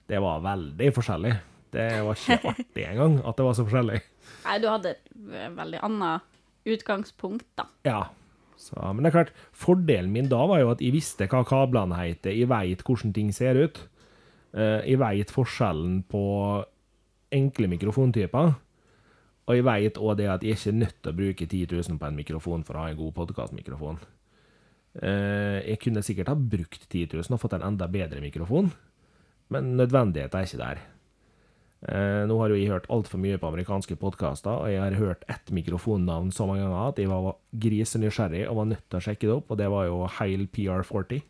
Speaker 1: det var veldig forskjellig. Det var ikke artig engang at det var så forskjellig.
Speaker 2: Nei, du hadde et eh, veldig annet utgangspunkt, da.
Speaker 1: Ja. Så, men det er klart, fordelen min da var jo at jeg visste hva kablene heter, jeg veit hvordan ting ser ut. Eh, Jeg veit forskjellen på enkle mikrofontyper. Og jeg veit òg det at jeg er ikke nødt til å bruke 10 000 på en mikrofon for å ha en god podkastmikrofon. Jeg kunne sikkert ha brukt 10 000 og fått en enda bedre mikrofon, men nødvendigheten er ikke der. Eh, nå har jo jeg hørt altfor mye på amerikanske podkaster, og jeg har hørt ett mikrofonnavn så mange ganger at jeg var grisenysgjerrig og var nødt til å sjekke det opp, og det var jo Heil PR40.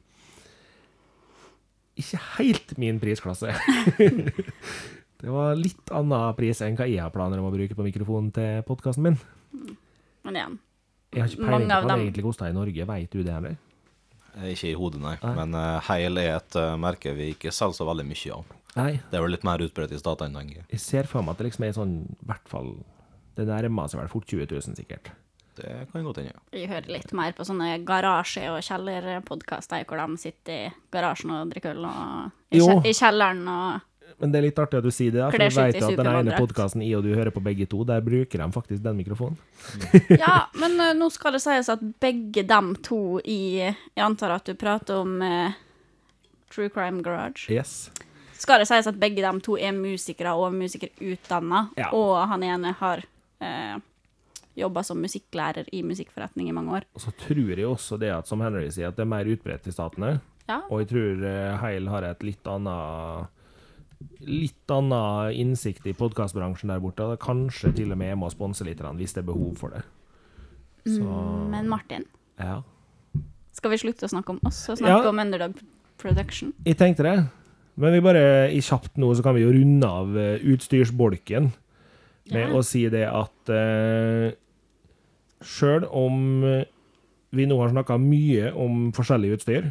Speaker 1: Ikke helt min prisklasse. det var litt annen pris enn hva jeg har planer om å bruke på mikrofonen til podkasten min.
Speaker 2: Men igjen.
Speaker 1: Jeg har ikke
Speaker 2: Mange
Speaker 1: peiling på hva det egentlig koster i Norge, veit du det, eller?
Speaker 3: Ikke i hodet, nei.
Speaker 1: Nei.
Speaker 3: Men uh, Heil er et uh, merke vi ikke selger så veldig mye av.
Speaker 1: Nei,
Speaker 3: Det er vel litt mer utbredt i statene, tenker jeg.
Speaker 1: jeg ser for meg at det liksom er sånn, i hvert fall Det nærmer seg vel fort 20 000, sikkert.
Speaker 3: Det kan godt hende.
Speaker 2: Jeg hører litt mer på sånne garasje- og kjellerpodkaster hvor de sitter i garasjen og drikker øl, og i, kje- i kjelleren og
Speaker 1: Men det er litt artig at du sier det, da, for du vet jo at den ene podkasten i og du hører på begge to, der bruker de faktisk den mikrofonen.
Speaker 2: Ja, men uh, nå skal det sies at begge dem to i Jeg antar at du prater om uh, True Crime Garage.
Speaker 1: Yes.
Speaker 2: Skal det sies at begge de to er musikere og musikerutdanna,
Speaker 1: Ja.
Speaker 2: og han ene har eh, jobba som musikklærer i musikkforretning i mange år.
Speaker 1: Og så tror jeg også det at, som Henry sier, at det er mer utbredt i statene.
Speaker 2: Ja.
Speaker 1: Og jeg tror eh, Heil har et litt annet Litt annen innsikt i podkastbransjen der borte. Kanskje til og med jeg må sponse litt, hvis det er behov for det. Så
Speaker 2: Men Martin,
Speaker 1: ja.
Speaker 2: Skal vi slutte å snakke om oss og snakke
Speaker 1: Ja.
Speaker 2: om Underdog Production?
Speaker 1: Jeg tenkte det. Men vi bare, i kjapt nå så kan vi jo runde av eh, utstyrsbolken med
Speaker 2: Ja.
Speaker 1: å si det at uh, sjøl om eh, vi nå har snakka mye om forskjellig utstyr,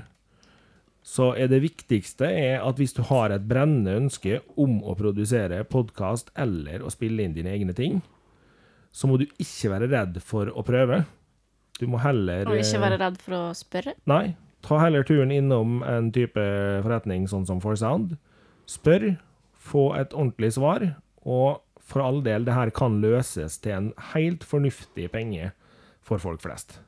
Speaker 1: så er det viktigste er at hvis du har et brennende ønske om å produsere podkast eller å spille inn dine egne ting, så må du ikke være redd for å prøve. Du må heller
Speaker 2: Og ikke
Speaker 1: eh,
Speaker 2: være redd for å spørre.
Speaker 1: Nei, ta heller turen innom en type forretning sånn som Forsound. Spør, få et ordentlig svar, og for all del, det her kan løses til en helt fornuftig penge for folk flest.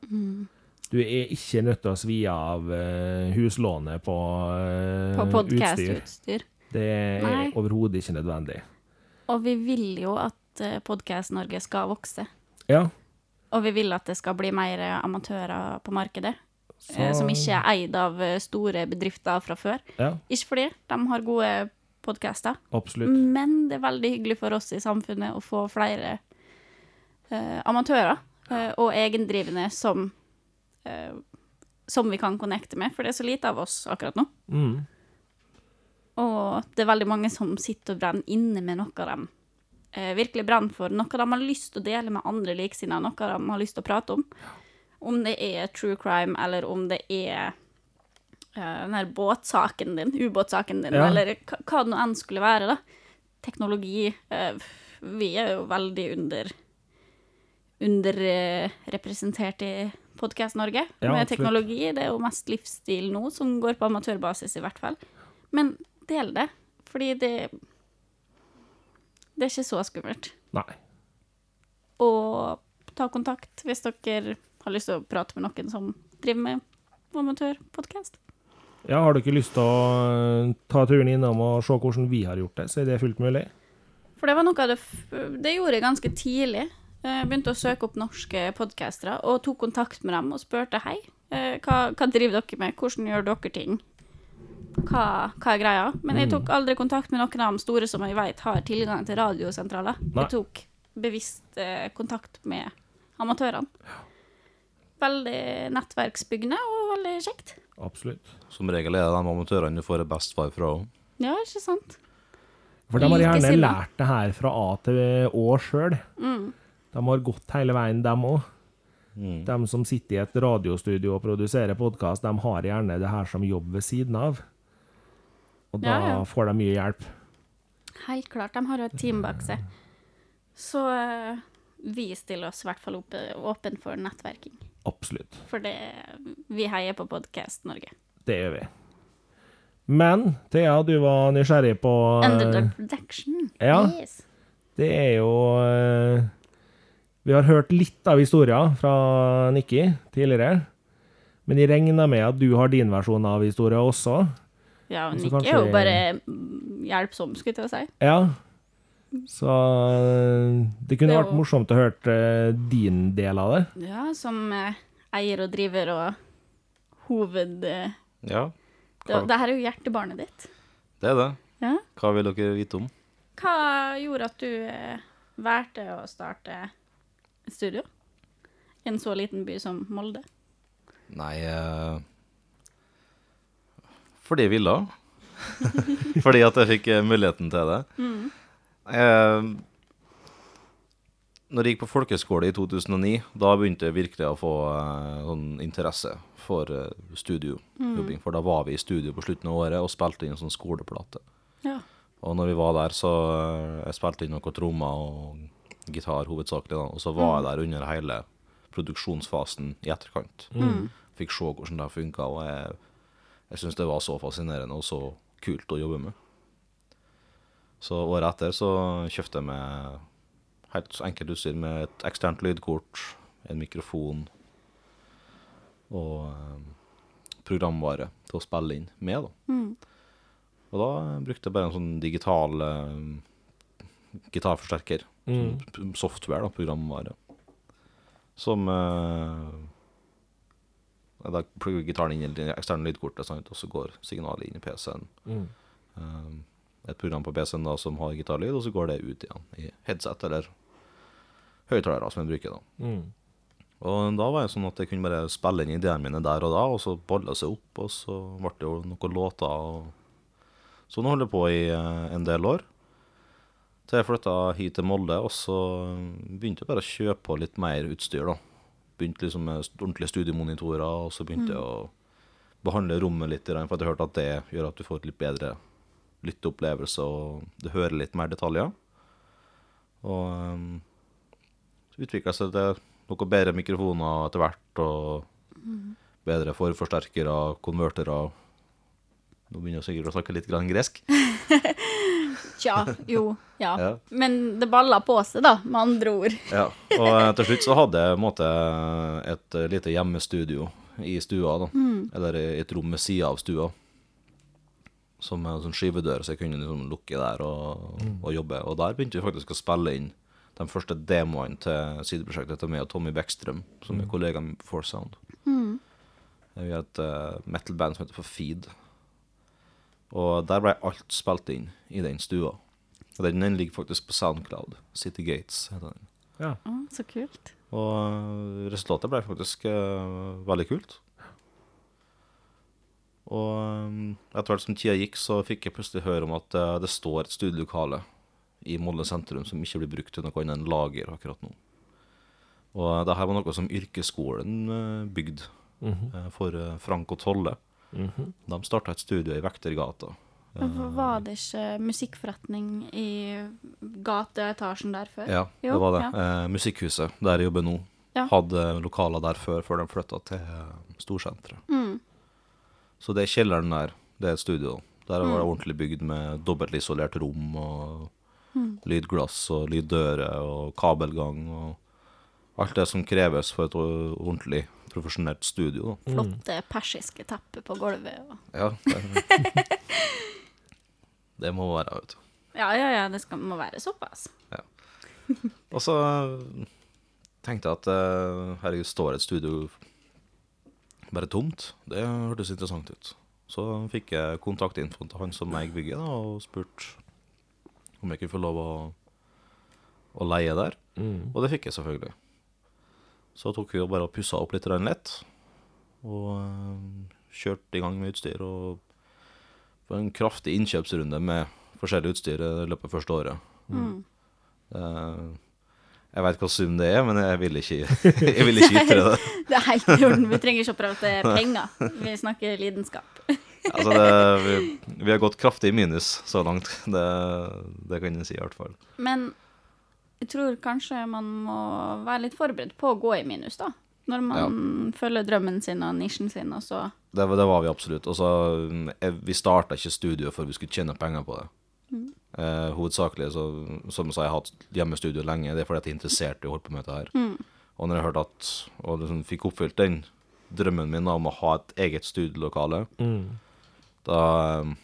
Speaker 1: Du er ikke nødt til å svi av eh, huslånet på, uh,
Speaker 2: På
Speaker 1: utstyr. Det er overhodet ikke nødvendig.
Speaker 2: Og vi vil jo at Podkast-Norge skal vokse.
Speaker 1: Ja,
Speaker 2: Og vi vil at det skal bli mer amatører på markedet.
Speaker 1: Så,
Speaker 2: eh, Som ikke er eid av eh, store bedrifter fra før.
Speaker 1: Ja,
Speaker 2: Ikke fordi de har gode podkaster, men det er veldig hyggelig for oss i samfunnet å få flere uh, amatører uh, og egendrivende som uh, som vi kan connecte med, for det er så lite av oss akkurat nå.
Speaker 1: Mm.
Speaker 2: Og det er veldig mange som sitter og brenner inne med noe de virkelig brenner for, noe de har lyst til å dele med andre liksinnede, noe de har lyst til å prate om. Om det er true crime, eller om det er uh, den her båtsaken din, ubåtsaken din,
Speaker 1: Ja.
Speaker 2: eller hva det nå enn skulle være, da. Teknologi. uh, vi er jo veldig under underrepresentert i Podkast-Norge
Speaker 1: Ja,
Speaker 2: med teknologi. Det er jo mest livsstil nå, som går på amatørbasis, i hvert fall. Men del det, fordi det Det er ikke så skummelt.
Speaker 1: Nei.
Speaker 2: Og ta kontakt hvis dere har lyst til å prate med noen som driver med amatørpodkast.
Speaker 1: Ja, har du ikke lyst til å eh, ta turen innom og se hvordan vi har gjort det, så er det fullt mulig.
Speaker 2: For det var noe av det Det gjorde jeg ganske tidlig. Jeg begynte å søke opp norske podkastere og tok kontakt med dem og spurte hei, eh, hva, hva driver dere med, hvordan gjør dere ting? Hva, hva er greia? Men jeg tok aldri kontakt med noen av de store som jeg vet har tilgang til radiosentraler.
Speaker 1: Nei.
Speaker 2: Jeg tok bevisst eh, kontakt med amatørene. Veldig nettverksbyggende og veldig kjekt.
Speaker 1: Absolutt.
Speaker 3: Som regel er det de amatørene du får det best svar fra.
Speaker 2: Ja, ikke sant?
Speaker 1: For de har gjerne lært det her fra A til Å sjøl.
Speaker 2: Mm.
Speaker 1: De har gått hele veien, dem òg.
Speaker 3: Mm.
Speaker 1: De som sitter i et radiostudio og produserer podkast, de har gjerne det her som jobb ved siden av. Og da
Speaker 2: Ja, ja.
Speaker 1: får de mye hjelp.
Speaker 2: Helt klart. De har jo et team bak seg. Så eh, vi stiller oss i hvert fall åpen for nettverking.
Speaker 1: Absolutt.
Speaker 2: For det, vi heier på Podkast Norge.
Speaker 1: Det gjør vi. Men Thea, du var nysgjerrig på eh,
Speaker 2: Underdog Production.
Speaker 1: ja.
Speaker 2: Yes.
Speaker 1: Det er jo eh, Vi har hørt litt av historien fra Nikki tidligere. Men jeg regner med at du har din versjon av historien også.
Speaker 2: Ja,
Speaker 1: Så kanskje-
Speaker 2: er jo bare mm, hjelpsom, skulle jeg til å si.
Speaker 1: Ja. Så eh, det kunne
Speaker 2: Det
Speaker 1: vært morsomt å høre eh, din del av det.
Speaker 2: Ja, som eh, eier og driver og hoved...
Speaker 3: Ja,
Speaker 2: det, det her er jo hjertebarnet ditt.
Speaker 3: det er det.
Speaker 2: Ja.
Speaker 3: Hva vil dere vite om?
Speaker 2: Hva gjorde at du valgte å starte et studio i en så liten by som Molde?
Speaker 3: Nei Fordi jeg ville. fordi at jeg fikk muligheten til det. Eh, når jeg gikk på folkeskole i 2009, da begynte jeg virkelig å få eh, sånn interesse for eh, studiojobbing. For da var vi i studio på slutten av året og spilte inn en sånn skoleplate.
Speaker 2: Ja.
Speaker 3: Og når vi var der, så eh, jeg spilte inn noen trommer og gitar hovedsakelig. da, Og så var jeg der under hele produksjonsfasen i etterkant. Fikk se hvordan det funka, og jeg, jeg syns det var så fascinerende og så kult å jobbe med. Så året etter så kjøpte jeg meg helt enkelt utstyr med et eksternt lydkort, en mikrofon og eh, programvare til å spille inn med. da. Og da brukte jeg bare en sånn digital eh, gitarforsterker.
Speaker 1: Mm.
Speaker 3: Sånn software, da, programvare. Som uh, Da plugger gitaren inn i det eksterne lydkortet, sant? og så går signalet inn i PC-en.
Speaker 1: Mm.
Speaker 3: Eh, et program på PC-en da som har gitarlyd, og så går det ut igjen i headset eller høyttalere som en bruker. da.
Speaker 1: Mm.
Speaker 3: Og da var det sånn at jeg kunne bare spille inn ideene mine der og da, og så balla seg opp, og så ble det jo noen låter. og Sånn holdt jeg på i eh, en del år. Så jeg flytta hit til Molde, og så begynte jeg bare å kjøpe på litt mer utstyr, da. Begynte liksom med ordentlige studiemonitorer, og så begynte jeg å behandle rommet litt, for jeg har hørt at det gjør at du får et litt bedre lytteopplevelse, og du hører litt mer detaljer. Og um, så utvikla seg til noe bedre mikrofoner etter hvert, og bedre forforsterkere, konvertere. Nå begynner jeg sikkert å snakke litt grann gresk.
Speaker 2: Tja, jo, ja.
Speaker 3: Ja.
Speaker 2: Men det balla på seg, da, med andre ord.
Speaker 3: Ja, og eh, til slutt så hadde jeg måte et lite hjemmestudio i stua, da. Eller i et rom ved sida av stua. Som en sånn skivedør, så jeg kunne liksom lukke der og, og jobbe. Og der begynte vi faktisk å spille inn de første demoene til sideprosjektet til meg og Tommy Beckstrøm, som er kollegaen min på Force Sound. Vi har et uh, metal-band som heter for Feed. Og der ble alt spilt inn i den stua. Og den, den ligger faktisk på Soundcloud. City Gates heter den.
Speaker 1: Ja.
Speaker 2: Oh, så kult.
Speaker 3: Og øh, resultatet ble faktisk uh, veldig kult. Og øh, etter hvert som tida gikk, så fikk jeg plutselig høre om at øh, det står et studielokale i Molde sentrum som ikke blir brukt til noe annet enn lager akkurat nå. Og det her var noe som yrkesskolen bygde bygde -hmm. for Frank og Tolle.
Speaker 1: Mhm.
Speaker 3: De starta et studio i Vektergata.
Speaker 2: Var det ikke musikkforretning i gateetasjen der før?
Speaker 3: Ja,
Speaker 2: Jo,
Speaker 3: det var det.
Speaker 2: ja.
Speaker 3: Eh, Musikkhuset, der jeg jobber nå,
Speaker 2: Ja.
Speaker 3: hadde lokaler der før, før de flytta til eh, Storsenteret.
Speaker 2: Mm.
Speaker 3: Så det er kjelleren der, det er et studio. Der var det
Speaker 2: Mm.
Speaker 3: ordentlig bygd med dobbeltisolert rom og
Speaker 2: Mm.
Speaker 3: lydglass og lyddører og kabelgang og alt det som kreves for et ordentlig profesjonelt studio. Da.
Speaker 2: Flotte persiske tepper på gulvet. Og...
Speaker 3: Ja, det, det må være, vet du.
Speaker 2: Ja, ja, ja, det skal, må være såpass.
Speaker 3: Og så eh, tenkte jeg at eh, herregud, står et studio bare tomt? Det hørtes interessant ut. Så fikk jeg kontaktinfoen til han som eier bygget, da, og spurte om jeg kunne få lov å, å leie der.
Speaker 1: Mm.
Speaker 3: Og det fikk jeg selvfølgelig. Så tok vi og bare og pussa opp litt lett. Og øh, kjørte i gang med utstyr. Og det var en kraftig innkjøpsrunde med forskjellig utstyr i løpet av første året.
Speaker 2: Mm.
Speaker 3: Eh, jeg veit hva sum det er, men jeg vil ikke, jeg vil ikke ytre det.
Speaker 2: Det er helt i orden. Vi trenger ikke å prate penger. Vi snakker lidenskap.
Speaker 3: Altså det vi, vi har gått kraftig i minus så langt. Det, det kan jeg si, i hvert fall.
Speaker 2: Men jeg tror kanskje man må være litt forberedt på å gå i minus, da. Når man følger drømmen sin og nisjen sin, og så
Speaker 3: Det, var- det var vi absolutt. Og så, eh, vi starta ikke studio for vi skulle tjene penger på det. Eh, hovedsakelig, så, som jeg sa, jeg har hatt hjemmestudio lenge. Det er fordi at jeg er interessert i å holde på med dette her. Og når jeg hørte at, og liksom fikk oppfylt den drømmen min om å ha et eget studielokale,
Speaker 1: Mm.
Speaker 3: da eh,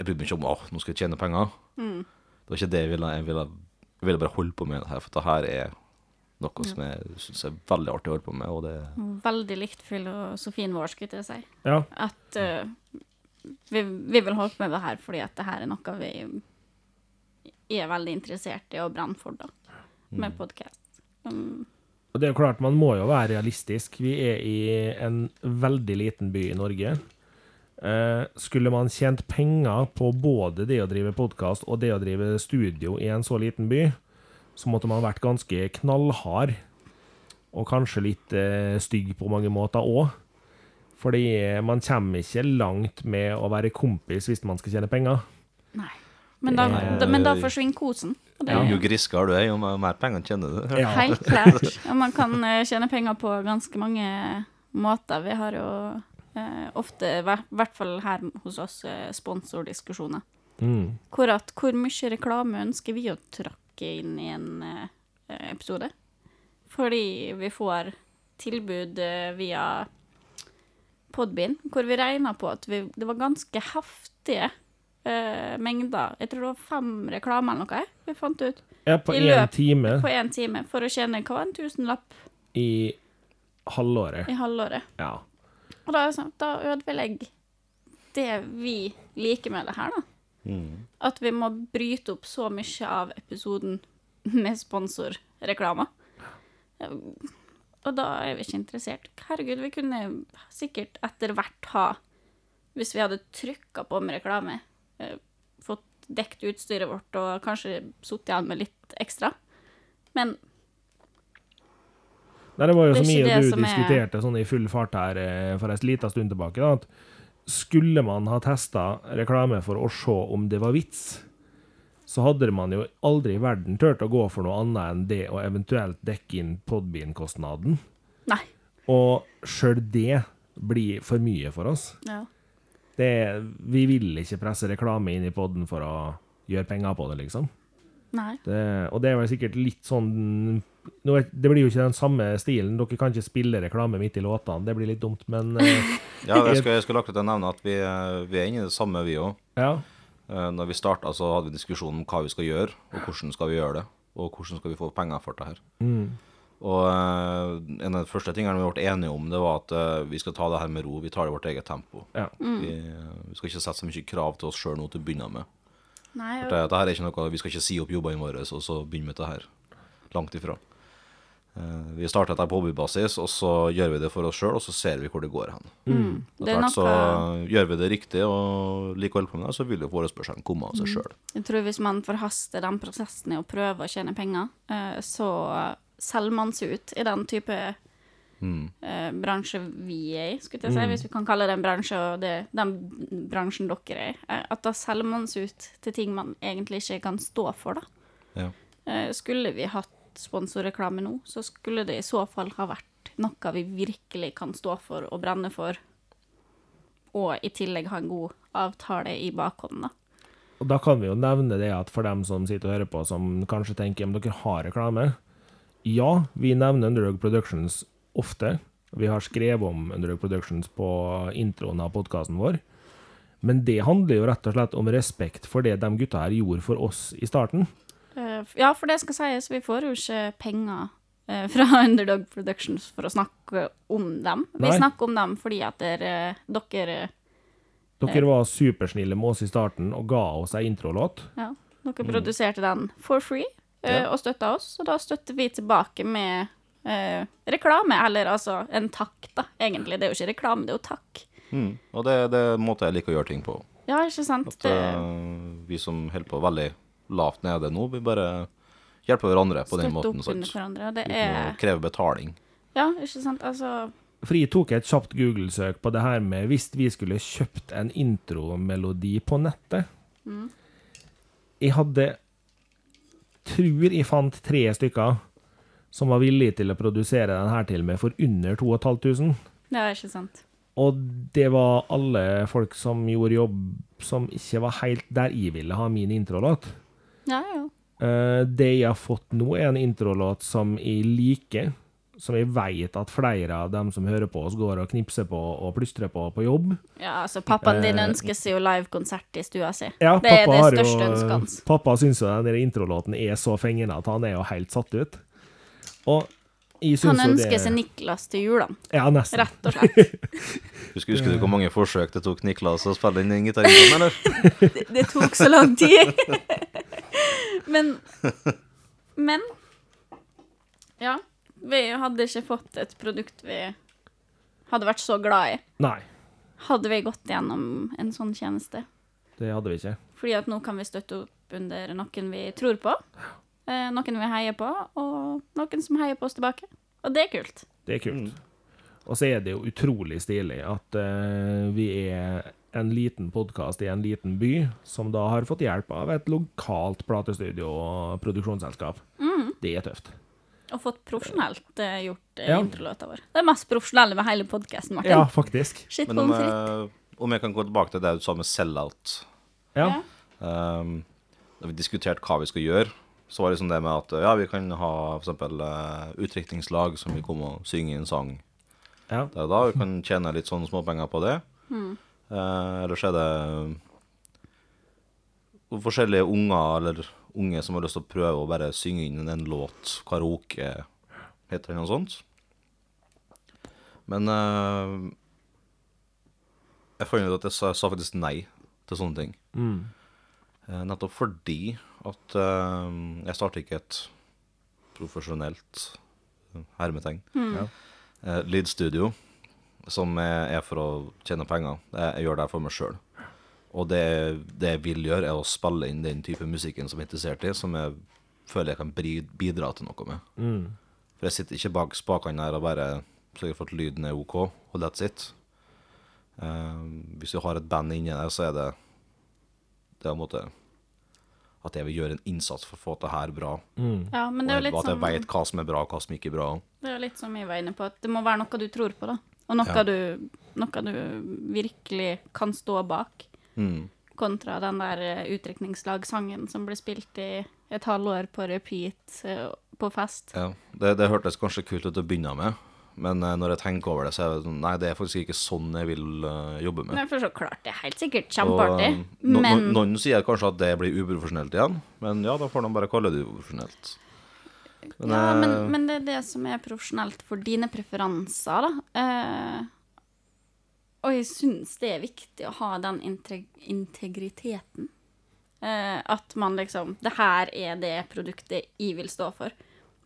Speaker 3: Jeg brydde meg ikke om åh, nå skal jeg tjene penger. Det var ikke det jeg ville. Jeg ville, jeg ville bare holde på med det her, for dette her er noe som jeg syns er veldig artig å holde på med. Og det
Speaker 2: Veldig likt filosofien vår, skulle jeg si.
Speaker 1: Ja.
Speaker 2: At uh, vi, vi vil holde på med det her fordi at det her er noe vi er veldig interessert i å brenne for, da. Med podkast. Um,
Speaker 1: Og det er jo klart, man må jo være realistisk. Vi er i en veldig liten by i Norge. Eh, skulle man tjent penger på både det å drive podkast og det å drive studio i en så liten by, så måtte man vært ganske knallhard. Og kanskje litt eh, stygg på mange måter òg. Fordi man kommer ikke langt med å være kompis hvis man skal tjene penger.
Speaker 2: nei. Men da, da, men da forsvinner kosen. Det
Speaker 3: Jo,
Speaker 2: er
Speaker 3: jo griskere du er, jo mer mer penger tjener du.
Speaker 1: Ja.
Speaker 2: helt klart. Og man kan eh, tjene penger på ganske mange måter. Vi har jo eh, ofte, i hvert fall her hos oss, eh, sponsordiskusjoner.
Speaker 1: Mm.
Speaker 2: Hvor, at, hvor mye reklame ønsker vi å trakke inn i en eh, episode? Fordi vi får tilbud eh, via Podbind, hvor vi regna på at vi, det var ganske heftige eh, mengder. Jeg tror det var fem reklamer eller noe vi fant ut
Speaker 1: Ja, på
Speaker 2: I
Speaker 1: én time
Speaker 2: på én time for å tjene hva var en tusenlapp
Speaker 1: i halvåret.
Speaker 2: i halvåret.
Speaker 1: Ja.
Speaker 2: Og da, sånn, da ødelegger det vi liker med det her, da.
Speaker 3: Mm.
Speaker 2: At vi må bryte opp så mye av episoden med sponsorreklamer. og da er vi ikke interessert. Herregud, vi kunne sikkert etter hvert ha, hvis vi hadde trykka på med reklame, fått dekt utstyret vårt og kanskje sittet igjen med litt ekstra. Men
Speaker 1: Nei, det var jo
Speaker 2: Det
Speaker 1: så mye du
Speaker 2: diskuterte er-
Speaker 1: sånn i full fart her eh, for en liten stund tilbake. Da, at skulle man ha testa reklame for å se om det var vits, så hadde man jo aldri i verden turt å gå for noe annet enn det å eventuelt dekke inn Podbean-kostnaden.
Speaker 2: nei.
Speaker 1: Og sjøl det blir for mye for oss.
Speaker 2: Ja.
Speaker 1: Det, vi vil ikke presse reklame inn i poden for å gjøre penger på det, liksom.
Speaker 2: Nei.
Speaker 1: Det, og det er vel sikkert litt sånn nå er, Det blir jo ikke den samme stilen. Dere kan ikke spille reklame midt i låtene. Det blir litt dumt, men eh,
Speaker 3: Ja, jeg skulle, jeg skulle akkurat nevne at vi, eh, vi er inne i det samme, vi òg.
Speaker 1: ja.
Speaker 3: Når vi starta, så hadde vi diskusjon om hva vi skal gjøre, og hvordan skal vi gjøre det. Og hvordan skal vi få penger for det her.
Speaker 1: Mm.
Speaker 3: Og eh, en av de første tingene vi ble enige om, det var at eh, vi skal ta det her med ro. Vi tar det i vårt eget tempo.
Speaker 1: ja.
Speaker 3: Vi, vi skal ikke sette så mye krav til oss sjøl nå til å begynne med.
Speaker 2: Nei,
Speaker 3: For det, det her er ikke noe, Vi skal ikke si opp jobbene våre og så begynne med det her. Langt ifra. Eh, vi starter dette på hobbybasis, og så gjør vi det for oss sjøl, og så ser vi hvor det går hen.
Speaker 2: mm.
Speaker 3: Etter
Speaker 2: Det er
Speaker 3: hvert så
Speaker 2: noe
Speaker 3: gjør vi det riktig og likevel på med det, så vil jo forespørselen komme av seg sjøl.
Speaker 2: Jeg tror hvis man forhaster den prosessen i å prøve å tjene penger, eh, så selger man seg ut i den type
Speaker 3: Mm.
Speaker 2: eh, bransje vi er i, skulle jeg si, hvis vi kan kalle det en bransje, og det, den bransjen dere er i. Eh, at da selger man seg ut til ting man egentlig ikke kan stå for, da.
Speaker 3: Ja.
Speaker 2: Eh, skulle vi hatt sponsorreklame nå, så skulle det i så fall ha vært noe vi virkelig kan stå for og brenne for, og i tillegg ha en god avtale i bakhånd, da.
Speaker 1: Og da kan vi jo nevne det at for dem som sitter og hører på, som kanskje tenker om dere har reklame Ja, vi nevner Underdog Productions ofte. Vi har skrevet om Underdog Productions på introen av podkasten vår. Men det handler jo rett og slett om respekt for det de gutta her gjorde for oss i starten.
Speaker 2: Eh, Ja, for det skal sies, vi får jo ikke penger eh, fra Underdog Productions for å snakke om dem. Vi
Speaker 1: Nei.
Speaker 2: snakker om dem fordi at dere, dere,
Speaker 1: Dere var supersnille med oss i starten og ga oss ei introlåt.
Speaker 2: ja, dere produserte den for free eh,
Speaker 3: Ja.
Speaker 2: og støtta oss, og da støtter vi tilbake med eh, reklame, eller altså en takk, da, egentlig. Det er jo ikke reklame, det er jo takk.
Speaker 3: Mm. Og det, det er en måte jeg liker å gjøre ting på.
Speaker 2: Ja, ikke sant?
Speaker 3: At
Speaker 2: Det,
Speaker 3: eh, vi som holder på veldig lavt nede nå, vi bare hjelper hverandre på den
Speaker 2: støtte
Speaker 3: Støtter
Speaker 2: opp under hverandre. og Det
Speaker 3: Uten å
Speaker 2: er
Speaker 3: kreve betaling.
Speaker 2: Ja, ikke sant? Altså
Speaker 1: For jeg tok et kjapt Google-søk på det her med hvis vi skulle kjøpt en intromelodi på nettet. Jeg hadde tror jeg fant tre stykker som var villige til å produsere den her til meg for under 2500.
Speaker 2: Ja, ikke sant.
Speaker 1: Og det var alle folk som gjorde jobb som ikke var helt der jeg ville ha min introlåt.
Speaker 2: Ja, ja.
Speaker 1: Eh, det jeg har fått nå, er en introlåt som jeg liker, som jeg vet at flere av dem som hører på oss, går og knipser på og plystrer på på jobb.
Speaker 2: Ja, altså, pappaen din
Speaker 1: Eh,
Speaker 2: ønsker seg jo livekonsert i stua si.
Speaker 1: Ja,
Speaker 2: det er det største ønsket hans.
Speaker 1: Pappa syns jo den introlåten er så fengende at han er jo helt satt ut. Og jeg syns
Speaker 2: Han ønsker
Speaker 1: det
Speaker 2: seg Niklas til julene,
Speaker 1: Ja, nesten.
Speaker 2: rett og slett.
Speaker 3: Husker, husker du hvor mange forsøk det tok Niklas å spille inn den gitaren, eller?
Speaker 2: Det, det tok så lang tid. men Men Ja. Vi hadde ikke fått et produkt vi hadde vært så glad i.
Speaker 1: Nei,
Speaker 2: Hadde vi gått gjennom en sånn tjeneste.
Speaker 1: det hadde vi ikke.
Speaker 2: Fordi at nå kan vi støtte opp under noen vi tror på, eh, noen vi heier på, og noen som heier på oss tilbake. Og det er kult.
Speaker 1: Det er kult. Og så er det jo utrolig stilig at uh, vi er en liten podkast i en liten by, som da har fått hjelp av et lokalt platestudio og produksjonsselskap. Det er tøft.
Speaker 2: Og fått profesjonelt uh, gjort uh,
Speaker 1: Ja.
Speaker 2: introlåta vår. Det er mest profesjonelle med hele podkasten, Martin.
Speaker 1: Ja, faktisk.
Speaker 2: Shit
Speaker 3: Men om,
Speaker 2: jeg,
Speaker 3: eh, om jeg kan gå tilbake til det du sa med sell-out.
Speaker 1: Ja.
Speaker 3: Um, da vi diskuterte hva vi skal gjøre, så var det liksom det med at ja, vi kan ha for eksempel uh, utdrikningslag som vil komme og synge en sang
Speaker 1: ja.
Speaker 3: der og da. Vi kan tjene litt sånne småpenger på det. Eller ellers er det uh, forskjellige unger eller unge som har lyst til å prøve å bare synge inn en låt, karaoke, heter det noe sånt. Men uh, jeg fant ut at jeg sa, sa faktisk nei til sånne ting.
Speaker 1: Mm.
Speaker 3: Uh, nettopp fordi at uh, jeg starter ikke et profesjonelt hermetegn.
Speaker 1: Ja.
Speaker 3: Eh, lydstudio, som er, er for å tjene penger. Jeg, jeg gjør det for meg sjøl. Og det, det jeg vil gjøre, er å spille inn den type musikken som jeg er interessert i, som jeg føler jeg kan bidra til noe med.
Speaker 1: Mm.
Speaker 3: For jeg sitter ikke bak spakene her og bare sørger for at lyden er OK, og that's it. Uh, hvis du har et band inni der, så er det Det er på en måte at jeg vil gjøre en innsats for å få det her bra.
Speaker 1: Mm.
Speaker 2: Ja, men det er jo
Speaker 3: og
Speaker 2: litt
Speaker 3: at jeg
Speaker 2: sånn
Speaker 3: vet hva som er bra, og hva som ikke er bra.
Speaker 2: Det er jo litt som jeg var inne på, at det må være noe du tror på, da. Og noe,
Speaker 3: Ja.
Speaker 2: du, noe du virkelig kan stå bak.
Speaker 3: Mm.
Speaker 2: Kontra den der eh, utdrikningslagsangen som ble spilt i et halvår på repeat eh, på fest.
Speaker 3: Ja, det, det hørtes kanskje kult ut å begynne med, men eh, når jeg tenker over det, så er det sånn Nei, det er faktisk ikke sånn jeg vil uh, jobbe med.
Speaker 2: Men for så klart, det er helt sikkert kjempeartig,
Speaker 3: no, no, noen sier kanskje at det blir uprofesjonelt igjen, men ja, da får de bare kalle det uprofesjonelt. Men,
Speaker 2: Ja, men, men det er det som er profesjonelt for dine preferanser, da. Eh, og jeg syns det er viktig å ha den integriteten. Eh, at man liksom Det her er det produktet jeg vil stå for.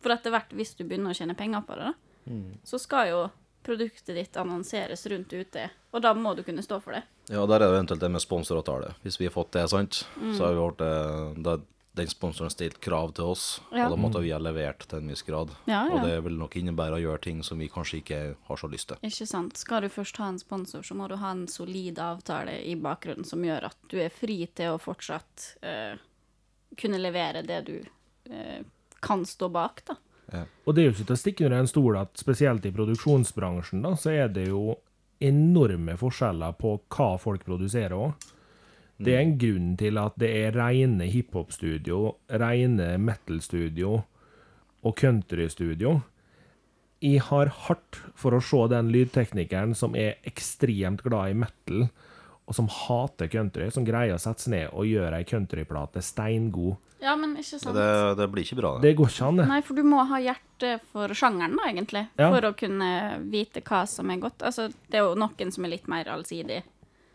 Speaker 2: For etter hvert, hvis du begynner å tjene penger på det, da,
Speaker 3: Mm.
Speaker 2: så skal jo produktet ditt annonseres rundt ute, og da må du kunne stå for det.
Speaker 3: Ja, der er det eventuelt det med sponsoravtale. Hvis vi har fått det, sant,
Speaker 2: Mm.
Speaker 3: så har vi gjort det Da den sponsoren stilt krav til oss,
Speaker 2: Ja.
Speaker 3: og da måtte vi ha levert til en viss grad.
Speaker 2: Ja,
Speaker 3: Og det vil nok innebære å gjøre ting som vi kanskje ikke har så lyst til.
Speaker 2: Ikke sant. Skal du først ha en sponsor, så må du ha en solid avtale i bakgrunnen som gjør at du er fri til å fortsatt eh, kunne levere det du eh, kan stå bak, da.
Speaker 1: Og det er jo ikke til å stikke under en stol at spesielt i produksjonsbransjen da, så er det jo enorme forskjeller på hva folk produserer òg. Det er en grunn til at det er rene hiphop-studio, rene metal-studio og country-studio. Jeg har hardt for å se den lydteknikeren som er ekstremt glad i metal, og som hater country, som greier å sette seg ned og gjøre ei countryplate steingod.
Speaker 2: Ja, men ikke sant.
Speaker 3: Det, det blir ikke bra, det.
Speaker 1: Det går ikke an, det.
Speaker 2: Nei, for du må ha hjerte for sjangeren, da, egentlig.
Speaker 1: Ja.
Speaker 2: For å kunne vite hva som er godt. Altså, det er jo noen som er litt mer allsidig.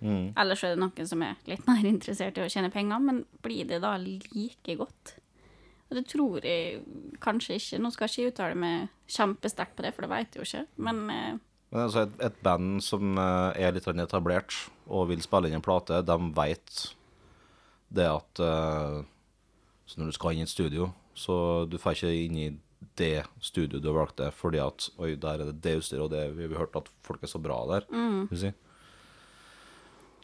Speaker 3: Mm.
Speaker 2: Ellers er det noen som er litt mer interessert i å tjene penger. Men blir det da like godt? Og det tror jeg kanskje ikke. Nå skal jeg ikke uttale meg kjempesterkt på det, for det vet jeg jo ikke. Men eh,
Speaker 3: Men altså et, et band som eh, er litt sånn etablert og vil spille inn en plate, de vet det at eh, Så når du skal inn i et studio, så du får ikke inn i det studioet du har valgt det, fordi at Oi, der er det det utstyret, og det vi har hørt at folk er så bra der.
Speaker 2: mm,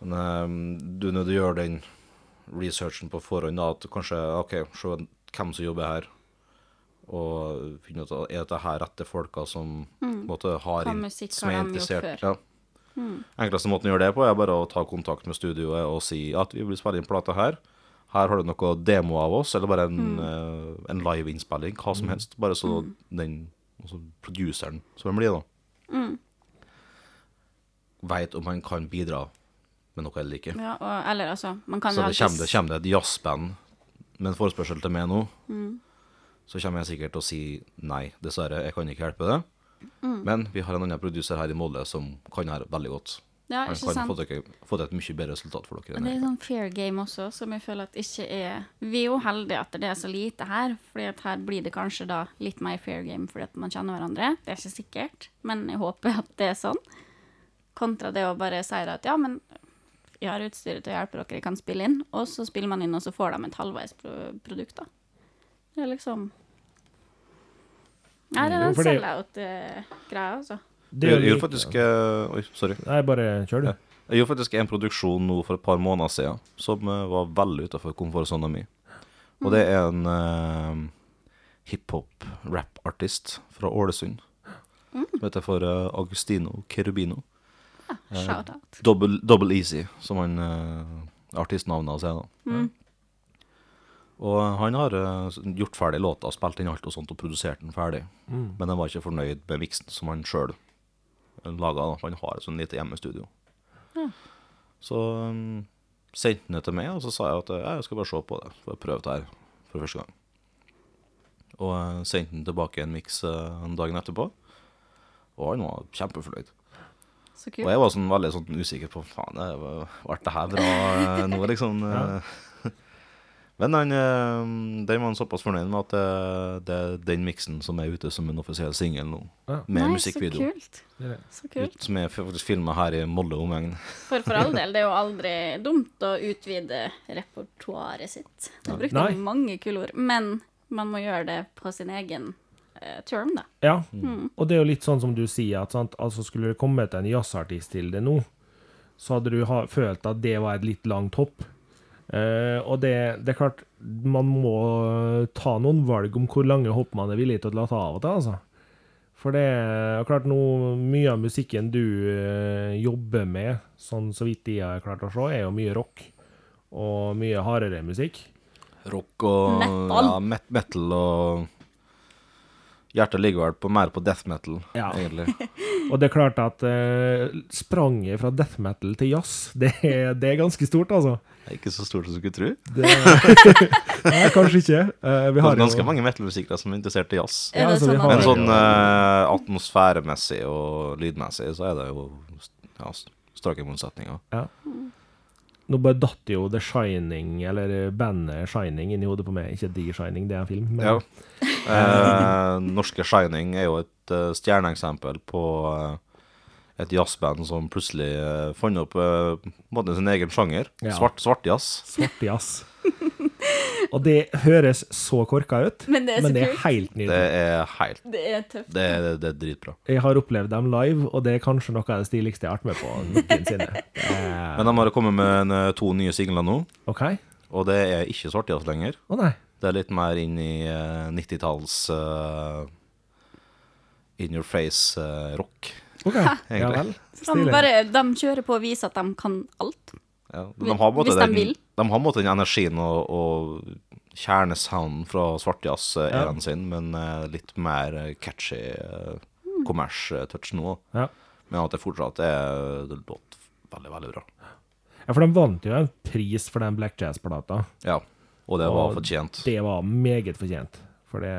Speaker 3: skal du er nødt til du, gjøre den researchen på forhånd, da, at kanskje OK, se hvem som jobber her, og finne ut er dette her rette folka som en måte har inn- som er interessert. Ja. Mm. Enkleste måten å gjøre det på, er bare å ta kontakt med studioet og si at vi vil spille inn plata her. Her har du noe demo av oss, eller bare en, eh, en live-innspilling, hva som helst. Bare så den altså produceren, som den blir, da,
Speaker 2: mm.
Speaker 3: veit om han kan bidra med noe jeg ikke.
Speaker 2: ja, og, eller altså Man kan
Speaker 3: Så
Speaker 2: jo
Speaker 3: det kommer, det kommer det et jazzband med en forespørsel til meg nå,
Speaker 2: Mm.
Speaker 3: så kommer jeg sikkert til å si nei, dessverre, jeg kan ikke hjelpe det.
Speaker 2: Mm.
Speaker 3: Men vi har en annen produser her i Molde som kan det her veldig godt.
Speaker 2: Ja,
Speaker 3: Han
Speaker 2: ikke
Speaker 3: kan
Speaker 2: sant?
Speaker 3: få til, få til et mye bedre resultat for dere. Og
Speaker 2: det er sånn fair game også, som jeg føler at ikke er Vi er jo heldige at det er så lite her, fordi at her blir det kanskje da litt mer fair game fordi at man kjenner hverandre. Det er ikke sikkert, men jeg håper at det er sånn. Kontra det å bare si at ja, men jeg har utstyret til å hjelpe dere, jeg kan spille inn, og så spiller man inn, og så får de et halvveis produkt, da. Det er liksom Nei, det er den sell-out-greia, altså.
Speaker 1: Det
Speaker 3: Jeg gjorde faktisk eh, Oi, sorry.
Speaker 1: Nei, bare kjør, du.
Speaker 3: Jeg gjorde faktisk en produksjon nå for et par måneder siden som eh, var veldig utafor komfortsona mi. Og det er en uh, hiphop-rap-artist fra Ålesund som heter for Agustino Cherubino.
Speaker 2: Ja, Shout-out.
Speaker 3: Double, Double Easy, som han uh, artistnavnet hans er. da.
Speaker 2: Mm.
Speaker 3: Og han har uh, gjort ferdig låta, spilt inn alt og sånt, og produsert den ferdig.
Speaker 1: Mm.
Speaker 3: Men han var ikke fornøyd med miksen som han sjøl laga. Han har et sånt lite hjemmestudio.
Speaker 2: Ja.
Speaker 3: Så um, sendte han det til meg, og så sa jeg at jeg skal bare se på det. For jeg prøve det her for første gang. Og uh, sendte han tilbake en miks uh, en dagen etterpå. Og han var kjempefornøyd.
Speaker 2: Så
Speaker 3: Og jeg var sånn veldig sånn usikker på faen, det ble det her bra eh, nå, liksom? ja. Men den, eh, den var han såpass fornøyd med at det, det er den miksen som er ute som en offisiell singel nå.
Speaker 1: Ja.
Speaker 3: Med
Speaker 2: Nei,
Speaker 3: musikkvideo.
Speaker 2: Så kult.
Speaker 1: Det det.
Speaker 2: Så kult.
Speaker 3: Som er faktisk filma her i Molde-omegn.
Speaker 2: For for all del, det er jo aldri dumt å utvide repertoaret sitt. Jeg brukte
Speaker 1: Nei.
Speaker 2: mange kule ord, men man må gjøre det på sin egen eh, term, da.
Speaker 1: Ja, og det er jo litt sånn som du sier, at sant? Altså, skulle det kommet en jazzartist til det nå, så hadde du ha, følt at det var et litt langt hopp. Uh, og det, det er klart, man må ta noen valg om hvor lange hopp man er villig til å la ta av og til, altså. For det er klart nå, mye av musikken du uh, jobber med, sånn så vidt jeg har klart å se, er jo mye rock. Og mye hardere musikk.
Speaker 3: Rock og
Speaker 2: Metal.
Speaker 3: Ja, met metal og Hjertet ligger vel på, mer på death metal,
Speaker 1: Ja.
Speaker 3: egentlig.
Speaker 1: Og det er klart at uh, spranget fra death metal til jazz, det er, det er ganske stort, altså.
Speaker 3: Det er ikke så stort som du skulle tro.
Speaker 1: Det, nei, kanskje ikke. Uh, vi
Speaker 3: Det er ganske
Speaker 1: jo
Speaker 3: mange metalmusikere som er interessert i jazz.
Speaker 1: Ja, altså,
Speaker 2: sånn
Speaker 3: Men sånn uh, atmosfæremessig og lydmessig så er det jo ja, strake motsetninger.
Speaker 1: Nå bare datt jo The Shining, eller bandet Shining, inn i hodet på meg. Ikke The Shining, det er en film. Men,
Speaker 3: Ja. Eh, norske Shining er jo et uh, stjerneeksempel på uh, et jazzband som plutselig uh, fant opp eh, måte sin egen sjanger.
Speaker 1: Ja.
Speaker 3: Svart, svartjazz.
Speaker 1: Svartjazz. Og det høres så korka ut,
Speaker 2: Men det er
Speaker 1: men det er
Speaker 2: helt
Speaker 1: helt
Speaker 3: Det er helt
Speaker 2: Det er tøft.
Speaker 3: Det, er- det er dritbra.
Speaker 1: Jeg har opplevd dem live, og det er kanskje noe av det stiligste jeg har vært med på noensinne. Eh,
Speaker 3: Men de har kommet med en, eh, to nye singler nå,
Speaker 1: OK?
Speaker 3: og det er ikke svartjazz lenger.
Speaker 1: Å nei.
Speaker 3: Det er litt mer inn i uh, 90-talls uh, in your face-rock.
Speaker 1: OK. Ja
Speaker 3: Egentlig.
Speaker 1: vel.
Speaker 2: De, bare, de kjører på og viser at de kan alt.
Speaker 3: Ja, de har på måte
Speaker 2: Hvis de
Speaker 3: den,
Speaker 2: vil.
Speaker 3: De har på en måte den energien og, og kjernesounden fra svartjazz-æraen sin, men eh, litt mer eh, catchy uh, kommers-touch nå.
Speaker 1: Ja.
Speaker 3: Men at det fortsatt er Det låt veldig, veldig bra.
Speaker 1: ja, for de vant jo en pris for den Black Jazz-plata.
Speaker 3: Ja. Og det var
Speaker 1: Og
Speaker 3: fortjent.
Speaker 1: Det var meget fortjent. For det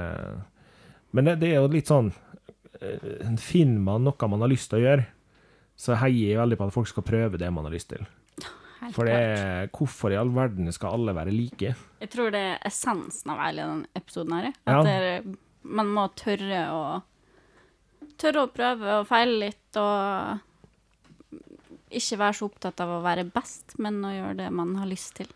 Speaker 1: Men det, det er jo litt sånn eh, Finner man noe man har lyst til å gjøre, så heier jeg veldig på at folk skal prøve det man har lyst til.
Speaker 2: Helt
Speaker 1: For det
Speaker 2: klart.
Speaker 1: Hvorfor i all verden skal alle være like?
Speaker 2: Jeg tror det er essensen av hele denne episoden her. At
Speaker 1: Ja.
Speaker 2: det man må tørre å Tørre å prøve og feile litt, og ikke være så opptatt av å være best, men å gjøre det man har lyst til.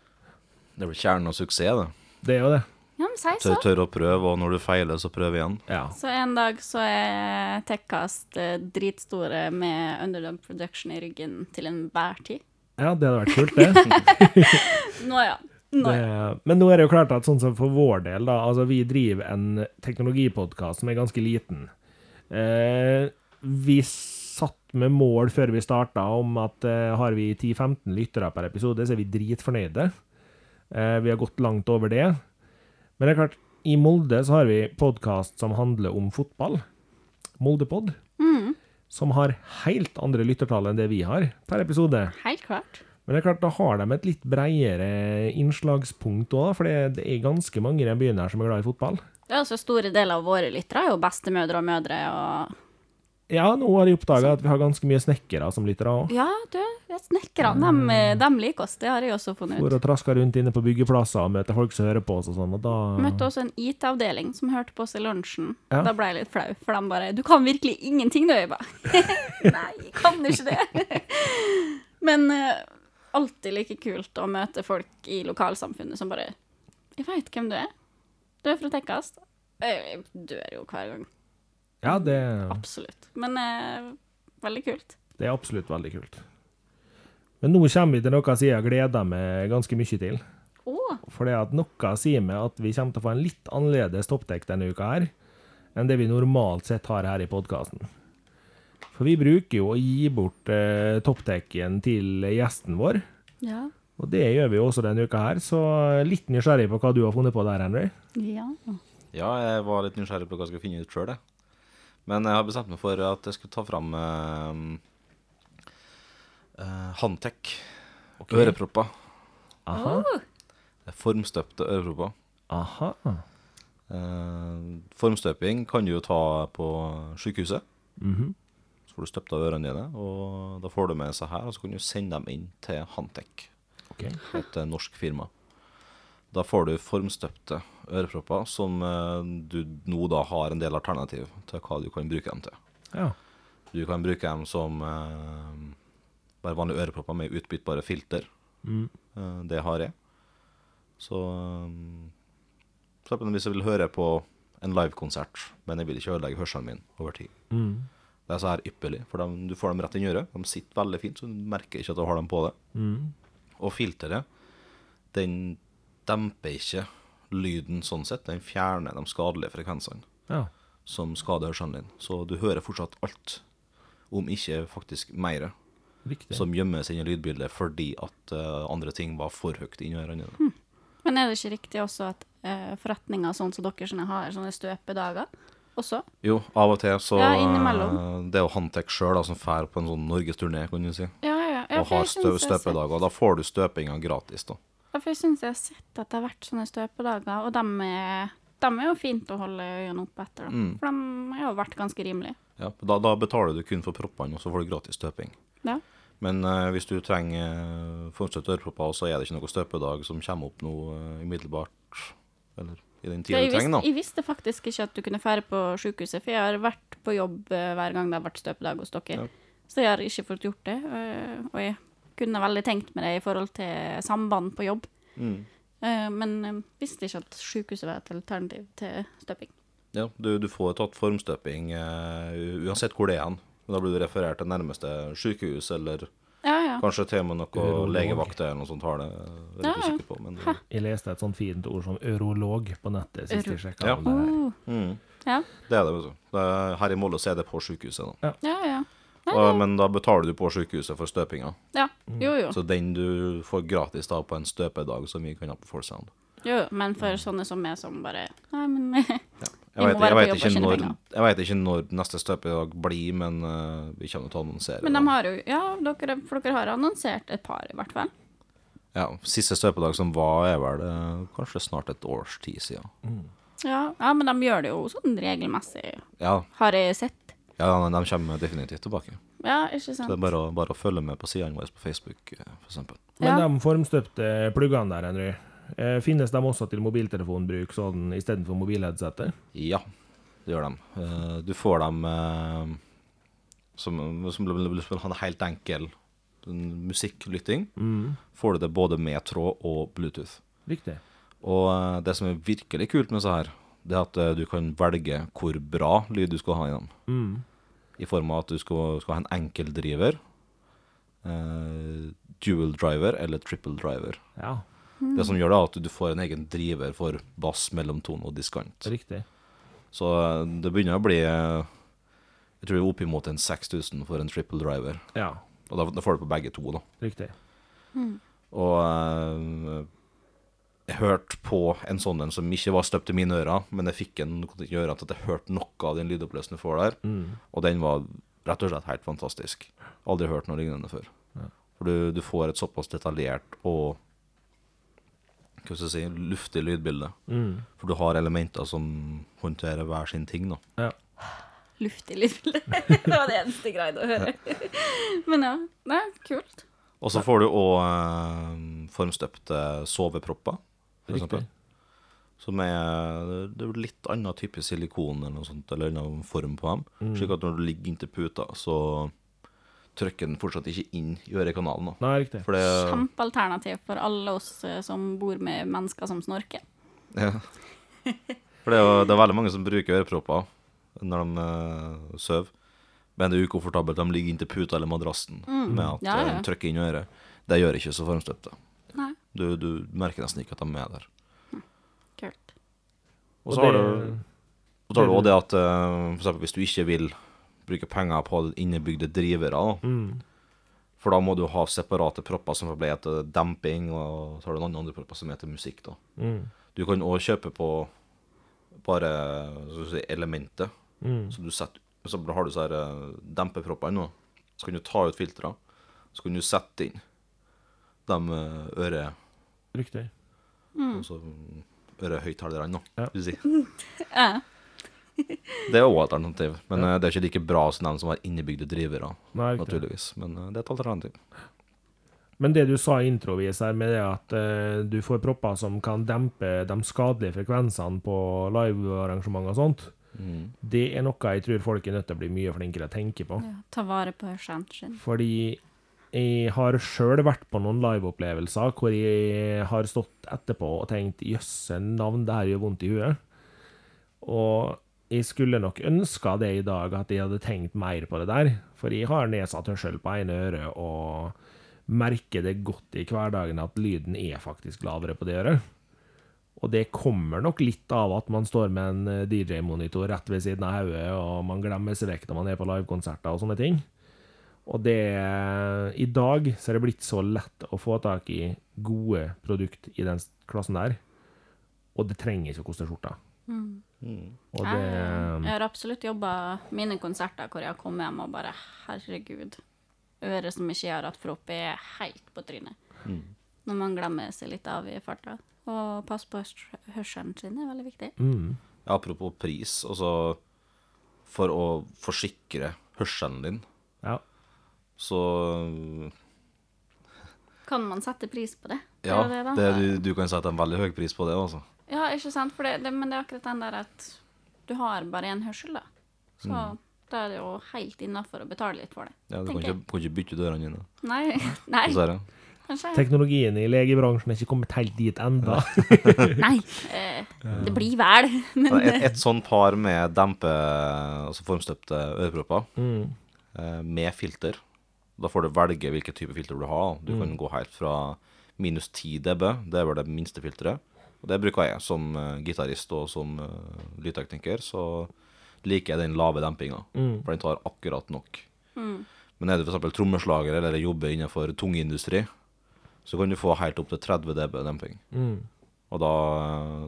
Speaker 3: Det er vel kjernen av suksess, det.
Speaker 1: Det er jo det.
Speaker 2: Ja, men si så.
Speaker 3: tør å prøve, og når du feiler, så prøv igjen.
Speaker 1: Ja.
Speaker 2: Så en dag så er Tekkast eh, dritstore med Underdog Production i ryggen til enhver tid.
Speaker 1: Ja, det hadde vært kult, det.
Speaker 2: Nå ja. Nå
Speaker 1: det. Men nå er det jo klart at sånn som for vår del, da, altså vi driver en teknologipodkast som er ganske liten. Eh, vi satt med mål før vi starta om at eh, har vi 10-15 lyttere per episode, så er vi dritfornøyde. Eh, vi har gått langt over det. Men det er klart, i Molde så har vi podkast som handler om fotball. Moldepod. Som har helt andre lyttertall enn det vi har per episode.
Speaker 2: Helt klart.
Speaker 1: Men det er klart, da har de et litt bredere innslagspunkt òg, for det, er ganske mange i den byen her som er glad i fotball.
Speaker 2: Ja, så store deler av våre lyttere er jo bestemødre og mødre og
Speaker 1: Ja, nå har jeg oppdaga at vi har ganske mye snekkere som lyttere òg.
Speaker 2: Ja, du, snekkerne, de, de liker oss. Det har jeg også funnet ut.
Speaker 1: For og trasker rundt inne på byggeplasser og møter folk som hører på oss og sånn, og da
Speaker 2: Møtte også en IT-avdeling som hørte på oss i lunsjen.
Speaker 1: Ja.
Speaker 2: Da ble jeg litt flau, for de bare 'Du kan virkelig ingenting, du, Øyva. Nei, jeg kan ikke det. Men uh, alltid like kult å møte folk i lokalsamfunnet som bare 'Jeg veit hvem du er. Du er fra Tekkast.' Jeg dør jo hver gang.
Speaker 1: Ja, det,
Speaker 2: Absolutt. Men eh, veldig kult.
Speaker 1: det er absolutt veldig kult. Men nå kommer vi til noe som jeg gleder meg ganske mye til.
Speaker 2: Oh.
Speaker 1: For det at noe sier meg at vi kommer til å få en litt annerledes toppdekk denne uka her, enn det vi normalt sett har her i podkasten. For vi bruker jo å gi bort eh, toppdekken til gjesten vår,
Speaker 2: ja.
Speaker 1: og det gjør vi jo også denne uka her, så litt nysgjerrig på hva du har funnet på der, Henry.
Speaker 2: Ja.
Speaker 3: Ja, jeg var litt nysgjerrig på hva jeg skulle finne ut sjøl, jeg. Men jeg har bestemt meg for at jeg skulle ta fram uh, Handtek. Ørepropper.
Speaker 1: Aha.
Speaker 3: Formstøpte ørepropper.
Speaker 1: Aha.
Speaker 3: Uh, formstøping kan du jo ta på sykehuset.
Speaker 1: Mhm.
Speaker 3: Så får du støpt av ørene dine, og da får du med seg her, og så kan du sende dem inn til Handtek,
Speaker 1: Ok.
Speaker 3: et eh, norsk firma. Da får du formstøpte ørepropper som eh, du nå da har en del alternativ til hva du kan bruke dem til.
Speaker 1: Ja.
Speaker 3: Du kan bruke dem som eh, bare vanlige ørepropper med utbyttbare filter.
Speaker 1: Mm.
Speaker 3: Eh, det har jeg. Så um, eksempel hvis jeg vil høre på en livekonsert, men jeg vil ikke ødelegge hørselen min over tid.
Speaker 1: Mm.
Speaker 3: Det er så her ypperlig, for de, du får dem rett inn i øret. De sitter veldig fint, så du merker ikke at du har dem på det.
Speaker 1: Mm.
Speaker 3: Og filteret, den demper ikke lyden sånn sett. Den fjerner de skadelige frekvensene
Speaker 1: Ja.
Speaker 3: som skader hørselen din. Så du hører fortsatt alt, om ikke faktisk mer, som gjemmes inn i lydbildet fordi at uh, andre ting var for høyt inni ørene dine.
Speaker 2: Men er det ikke riktig også at uh, forretninger sånn som dere sånne har sånne støpedager også?
Speaker 3: Jo, av og til så
Speaker 2: Ja,
Speaker 3: eh, Det er jo Hantek sjøl som drar på en sånn norgesturné, kan du si,
Speaker 2: Ja, ja. ja
Speaker 3: og har stø støpedager. Da får du støpinga gratis, da.
Speaker 2: For jeg syns jeg har sett at det har vært sånne støpedager, og de er, dem er jo fint å holde øynene oppe etter. Da.
Speaker 3: Mm.
Speaker 2: For de har jo vært ganske rimelige.
Speaker 3: Ja, da, da betaler du kun for proppene, og så får du gratis støping.
Speaker 2: Ja.
Speaker 3: Men uh, hvis du trenger uh, formstøtte ørepropper, så er det ikke noe støpedag som kommer opp nå uh, umiddelbart. Eller i den tida du trenger, da.
Speaker 2: jeg visste faktisk ikke at du kunne fære på sykehuset, for jeg har vært på jobb uh, hver gang det har vært støpedag hos dere.
Speaker 3: Ja.
Speaker 2: Så jeg har ikke fått gjort det. eh, Og jeg kunne veldig tenkt meg det i forhold til samband på jobb.
Speaker 3: Mm.
Speaker 2: Eh, Men jeg visste ikke at sykehuset var et alternativ til støping.
Speaker 3: Ja, du, du får tatt formstøping uh, uansett hvor det er hen. Da blir du referert til nærmeste sykehus, eller
Speaker 2: Ja, ja.
Speaker 3: kanskje til og med noe
Speaker 1: Urolog.
Speaker 3: legevakter eller noe sånt har det. Jeg
Speaker 2: Ja, ja.
Speaker 3: usikker på, men
Speaker 1: Jeg leste et sånt fint ord som urolog på nettet sist jeg sjekka.
Speaker 3: Ja.
Speaker 1: det her.
Speaker 2: Oh,
Speaker 3: mm,
Speaker 2: ja.
Speaker 3: det er det, vet du. Det er, her i Molde er det på sykehuset, da.
Speaker 2: ja, ja.
Speaker 3: Og, men da betaler du på sykehuset for støpinga.
Speaker 2: Ja, jo, jo.
Speaker 3: Så den du får gratis da på en støpedag som vi kan ha på Full Sound.
Speaker 2: jo. Men for sånne som meg som bare Nei, men
Speaker 3: Jeg
Speaker 2: Vi må
Speaker 3: vet,
Speaker 2: være
Speaker 3: jeg,
Speaker 2: på
Speaker 3: vet
Speaker 2: jobb og
Speaker 3: ikke når,
Speaker 2: penger.
Speaker 3: jeg vet ikke når neste støpedag blir, men uh, vi kommer til å annonsere.
Speaker 2: Men de har jo Ja, dere, for dere har annonsert et par, i hvert fall.
Speaker 3: Ja, Siste støpedag som var, er vel uh, kanskje snart et års tid siden.
Speaker 2: Ja, ja, men de gjør det jo sånn regelmessig,
Speaker 3: Ja,
Speaker 2: har jeg sett.
Speaker 3: Ja de kommer definitivt tilbake.
Speaker 2: Ja, ikke sant.
Speaker 3: Så det er bare å, bare å følge med på sidene våre på Facebook, f.eks. for eksempel.
Speaker 1: Men
Speaker 2: Ja.
Speaker 1: de formstøpte pluggene der, Henry, eh, finnes de også til mobiltelefonbruk sånn istedenfor mobilheadsetter?
Speaker 3: Ja, det gjør de. Eh, Du får dem eh, som, som en helt enkel musikklytting.
Speaker 1: Mm.
Speaker 3: Får du det både med tråd og Bluetooth.
Speaker 1: Riktig.
Speaker 3: Og eh, det som er virkelig kult med så her, det er at eh, du kan velge hvor bra lyd du skal ha i dem.
Speaker 1: Mm.
Speaker 3: I form av at du skal, skal ha en enkeldriver, eh, dual driver eller triple driver.
Speaker 1: Ja,
Speaker 3: Det som gjør da at du får en egen driver for bass, mellomtone og diskant.
Speaker 1: riktig.
Speaker 3: Så eh, det begynner å bli eh, Jeg tror det er oppimot en 6000 for en triple driver.
Speaker 1: Ja,
Speaker 3: Og da, da får du på begge to, da.
Speaker 1: riktig.
Speaker 3: Og eh, jeg hørte på en sånn en som ikke var støpt i mine ører, men jeg fikk en i til at jeg hørte noe av den lydoppløsningen du får der,
Speaker 1: Mm.
Speaker 3: og den var rett og slett helt fantastisk. Aldri hørt noe lignende før. For du, du får et såpass detaljert og hva skal jeg si, luftig lydbilde.
Speaker 1: Mm.
Speaker 3: For du har elementer som håndterer hver sin ting, da.
Speaker 1: Ja.
Speaker 2: Luftig lydbilde. det var det eneste jeg greide å høre. Men ja, det er kult.
Speaker 3: Og så får du òg eh, formstøpte sovepropper, for
Speaker 1: Riktig.
Speaker 3: eksempel. Som er Det er litt annen type silikon eller noe sånt, eller annen form på dem.
Speaker 1: Mm.
Speaker 3: Slik at når du ligger inntil puta, så trykker den fortsatt ikke inn i ørekanalen. da.
Speaker 1: Nei, riktig.
Speaker 3: For det
Speaker 2: Kjempealternativ for alle oss eh, som bor med mennesker som snorker.
Speaker 3: ja. For det er jo det er veldig mange som bruker ørepropper når de uh, sover. Men det er ukomfortabelt. De ligger inntil puta eller madrassen med at
Speaker 2: Mm. Ja, ja.
Speaker 3: de trykker inn i øret. Det gjør ikke så formstøpte.
Speaker 2: Nei,
Speaker 3: Du, du merker nesten ikke at de er der.
Speaker 2: kult.
Speaker 3: Og så har du Og så har du òg det at eh, for eksempel hvis du ikke vil bruke penger på innebygde drivere, da,
Speaker 1: Mm.
Speaker 3: for da må du ha separate propper som blir til demping, og så har du noen andre propper som heter musikk. da.
Speaker 1: Mm.
Speaker 3: Du kan òg kjøpe på bare si, elementet.
Speaker 1: Mm.
Speaker 3: Så du setter, så har du så her eh, dempepropper nå, så kan du ta ut filtrene, så kan du sette inn de eh, øre...
Speaker 1: Riktig.
Speaker 3: Altså ørehøyttalerne, da,
Speaker 1: Ja.
Speaker 3: vil du si.
Speaker 2: Ja.
Speaker 3: Det er òg alternativ, men ja. det er ikke like bra som de som har innebygde drivere,
Speaker 1: Nei,
Speaker 3: naturligvis. Men eh, det er et alternativ.
Speaker 1: Men det du sa introvis her, med det at uh, du får propper som kan dempe de skadelige frekvensene på livearrangement og sånt,
Speaker 3: Mm.
Speaker 1: det er noe jeg tror folk er nødt til å bli mye flinkere til å tenke på.
Speaker 2: Ja, ta vare på hørselen sin.
Speaker 1: Fordi jeg har sjøl vært på noen liveopplevelser hvor jeg har stått etterpå og tenkt jøsse navn, det her gjør vondt i huet. Og jeg skulle nok ønska det i dag, at jeg hadde tenkt mer på det der. For jeg har nedsatt hørsel på ene øret og merker det godt i hverdagen at lyden er faktisk lavere på det øret. Og det kommer nok litt av at man står med en eh, DJ-monitor rett ved siden av hodet, og man glemmer seg vekk når man er på livekonserter og sånne ting. Og det I dag så er det blitt så lett å få tak i gode produkt i den klassen der. Og det trenger ikke å koste skjorta.
Speaker 3: Mm.
Speaker 1: Og
Speaker 2: Jeg,
Speaker 1: det
Speaker 2: jeg har absolutt jobba mine konserter hvor jeg har kommet hjem og bare Herregud. Øret som ikke har hatt propp, er helt på trynet.
Speaker 3: Mm.
Speaker 2: Når man glemmer seg litt av i farta. Og passe på hørs- hørselen sin er veldig viktig.
Speaker 1: mm,
Speaker 3: Ja, apropos pris, altså For å forsikre hørselen din,
Speaker 1: Ja.
Speaker 3: Så
Speaker 2: Kan man sette pris på det? Det
Speaker 3: Ja,
Speaker 2: det,
Speaker 3: det, du, du kan sette en veldig høy pris på det, altså.
Speaker 2: Ja, ikke sant? For det, det, men det er akkurat den der at du har bare én hørsel, da. Så
Speaker 3: Mm.
Speaker 2: da er det jo helt innafor å betale litt for det.
Speaker 3: Ja, du kan ikke, kan ikke bytte dørene dine,
Speaker 2: Nei, nei
Speaker 3: dessverre.
Speaker 1: Teknologien i legebransjen er ikke kommet helt dit enda.
Speaker 2: Nei, eh, det blir vel. Men
Speaker 3: Men Et, et sånn par med dempe, altså formstøpte ørepropper
Speaker 1: Mm.
Speaker 3: eh, med filter. Da får du velge hvilken type filter du har. Du Du kan gå helt fra minus 10 dB, det er vel det minste filteret. Og det bruker jeg som uh, gitarist og som uh, lydtekniker, så liker jeg den lave dempinga.
Speaker 1: Mm.
Speaker 3: For den tar akkurat nok.
Speaker 2: Mm.
Speaker 3: Men er du f.eks. trommeslager eller jobber innenfor tungindustri, så kan du få helt opp til 30 dB demping.
Speaker 1: Mm.
Speaker 3: Og da,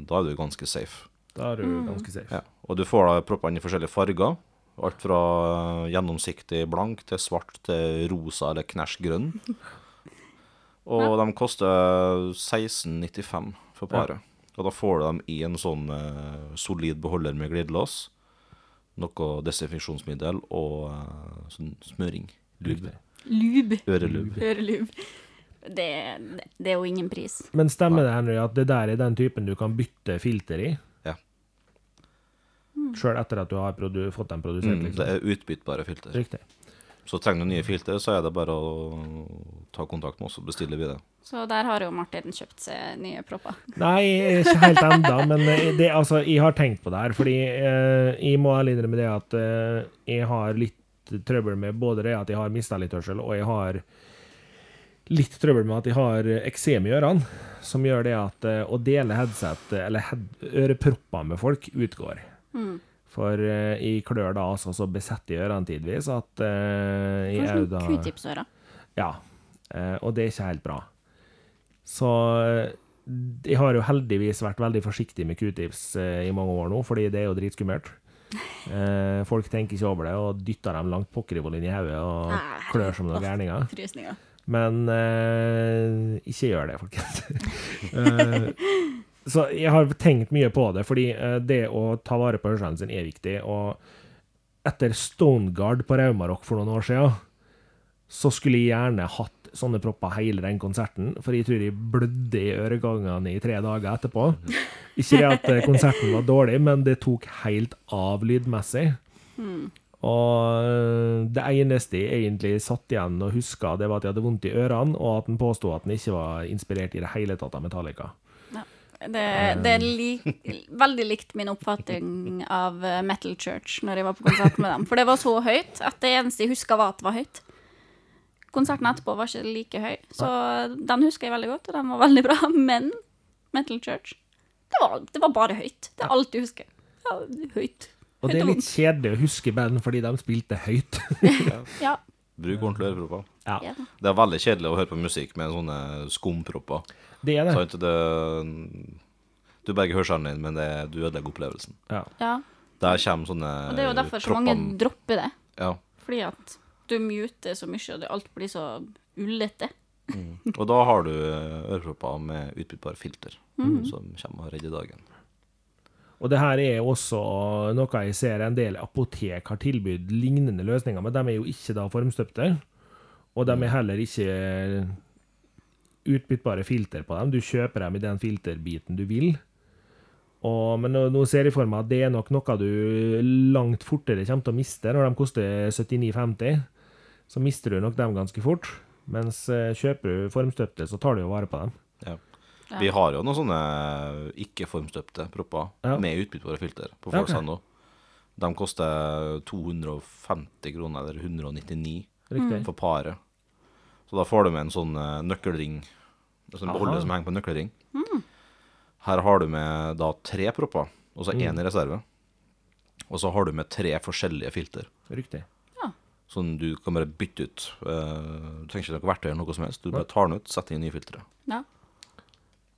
Speaker 3: da er du ganske safe.
Speaker 1: Da er du ganske safe.
Speaker 3: Ja. Og du får da proppene i forskjellige farger. Alt fra gjennomsiktig blank til svart til rosa eller knæsj grønn. Og de koster 1695 for paret. Og da får du dem i en sånn eh, solid beholder med glidelås. Noe desinfeksjonsmiddel og eh, sånn smøring. Lube.
Speaker 2: lube.
Speaker 3: Ørelube.
Speaker 2: Ørelube. Det, det, det er jo ingen pris.
Speaker 1: Men stemmer det, Henry, at det der er den typen du kan bytte filter i?
Speaker 3: Ja.
Speaker 1: Sjøl etter at du har produ fått dem produsert,
Speaker 3: Mm, det
Speaker 1: liksom?
Speaker 3: er utbyttbare filter.
Speaker 1: Riktig.
Speaker 3: Så trenger du nye filter, så er det bare å ta kontakt med oss, og bestiller vi det.
Speaker 2: Så der har jo Martin kjøpt seg nye propper.
Speaker 1: Nei, ikke helt enda, men eh, det, altså, jeg har tenkt på det her. Fordi eh, jeg må ærlig innrømme det at eh, jeg har litt trøbbel med både det at jeg har mista litt hørsel, og jeg har litt trøbbel med at jeg har eksem i ørene, som gjør det at eh, å dele headset, eller head, ørepropper med folk, utgår.
Speaker 2: Mm.
Speaker 1: For uh, jeg klør da altså så besett i ørene tidvis at uh, jeg er da
Speaker 2: q-tipsører.
Speaker 1: Ja. Uh, og det er ikke helt bra. Så eh, jeg har jo heldigvis vært veldig forsiktig med q-tips eh, i mange år nå, fordi det er jo dritskummelt. Eh, folk tenker ikke over det og dytter dem langt pokkerivoll inn i hodet og klør som noen gærninger. Men eh, ikke gjør det, folkens. Eh, så jeg har tenkt mye på det, fordi eh, det å ta vare på hørselen sine er viktig. Og etter Stoneguard på Raumarock for noen år siden, så skulle jeg gjerne hatt sånne propper hele den konserten, for jeg tror jeg blødde i øregangene i tre dager etterpå. Ikke det at eh, konserten var dårlig, men det tok helt av lydmessig. Og øh, det eneste jeg egentlig satt igjen og huska, det var at jeg hadde vondt i ørene, og at han påsto at han ikke var inspirert i det hele tatt av Metallica.
Speaker 2: Det, det er li, veldig likt min oppfatning av eh, Metal Church når jeg var på konsert med dem. For det var så høyt at det eneste jeg huska, var at det var høyt. Konserten etterpå var ikke like høy, så den husker jeg veldig godt, og den var veldig bra. Men Metal Church, det var, det var bare høyt. Det er alt jeg husker. Ja, høyt.
Speaker 1: Og det er litt kjedelig å huske band fordi de spilte høyt.
Speaker 2: Ja.
Speaker 3: Bruk ordentlige ørepropper.
Speaker 1: ja,
Speaker 2: ja.
Speaker 3: Det er veldig kjedelig å høre på musikk med sånne skumpropper.
Speaker 1: Det er det.
Speaker 3: Sant? Det, du berger hørselen din, men det, du ødelegger opplevelsen.
Speaker 1: Ja.
Speaker 2: ja.
Speaker 3: Der kommer sånne
Speaker 2: Og det er jo derfor så mange dropper det.
Speaker 3: Ja.
Speaker 2: Fordi at du muter så mye, og det alt blir så ullete.
Speaker 3: Og da har du ørepropper med utbyttbare filter,
Speaker 2: Mhm.
Speaker 3: som kommer og redder dagen.
Speaker 1: Og det her er også noe jeg ser en del apotek har tilbudt lignende løsninger, men de er jo ikke da formstøpte. Og de er heller ikke utbyttbare filter på dem. Du kjøper dem i den filterbiten du vil. Og, men nå, nå ser jeg for meg at det er nok noe du langt fortere kommer til å miste når de koster 79,50. Så mister du nok dem ganske fort. Mens eh, kjøper du formstøpte, så tar du jo vare på dem.
Speaker 3: Ja.
Speaker 2: Ja.
Speaker 3: Vi har jo noen sånne ikke-formstøpte propper
Speaker 1: Ja.
Speaker 3: med utbyttbare filter på. Folksand nå. De koster 250 kroner, eller 199
Speaker 1: Riktig.
Speaker 3: for paret. Så da får du med en sånn eh, nøkkelring, en sånn beholder som henger på en nøkkelring. Her har du med da tre propper, og så én
Speaker 1: Mm.
Speaker 3: i reserve. Og så har du med tre forskjellige filter.
Speaker 1: Riktig. Ja.
Speaker 3: Sånn du kan bare bytte ut. Uh, du trenger ikke noe verktøy eller noe som helst. Du bare tar den ut, setter inn nye filtre.
Speaker 2: Ja.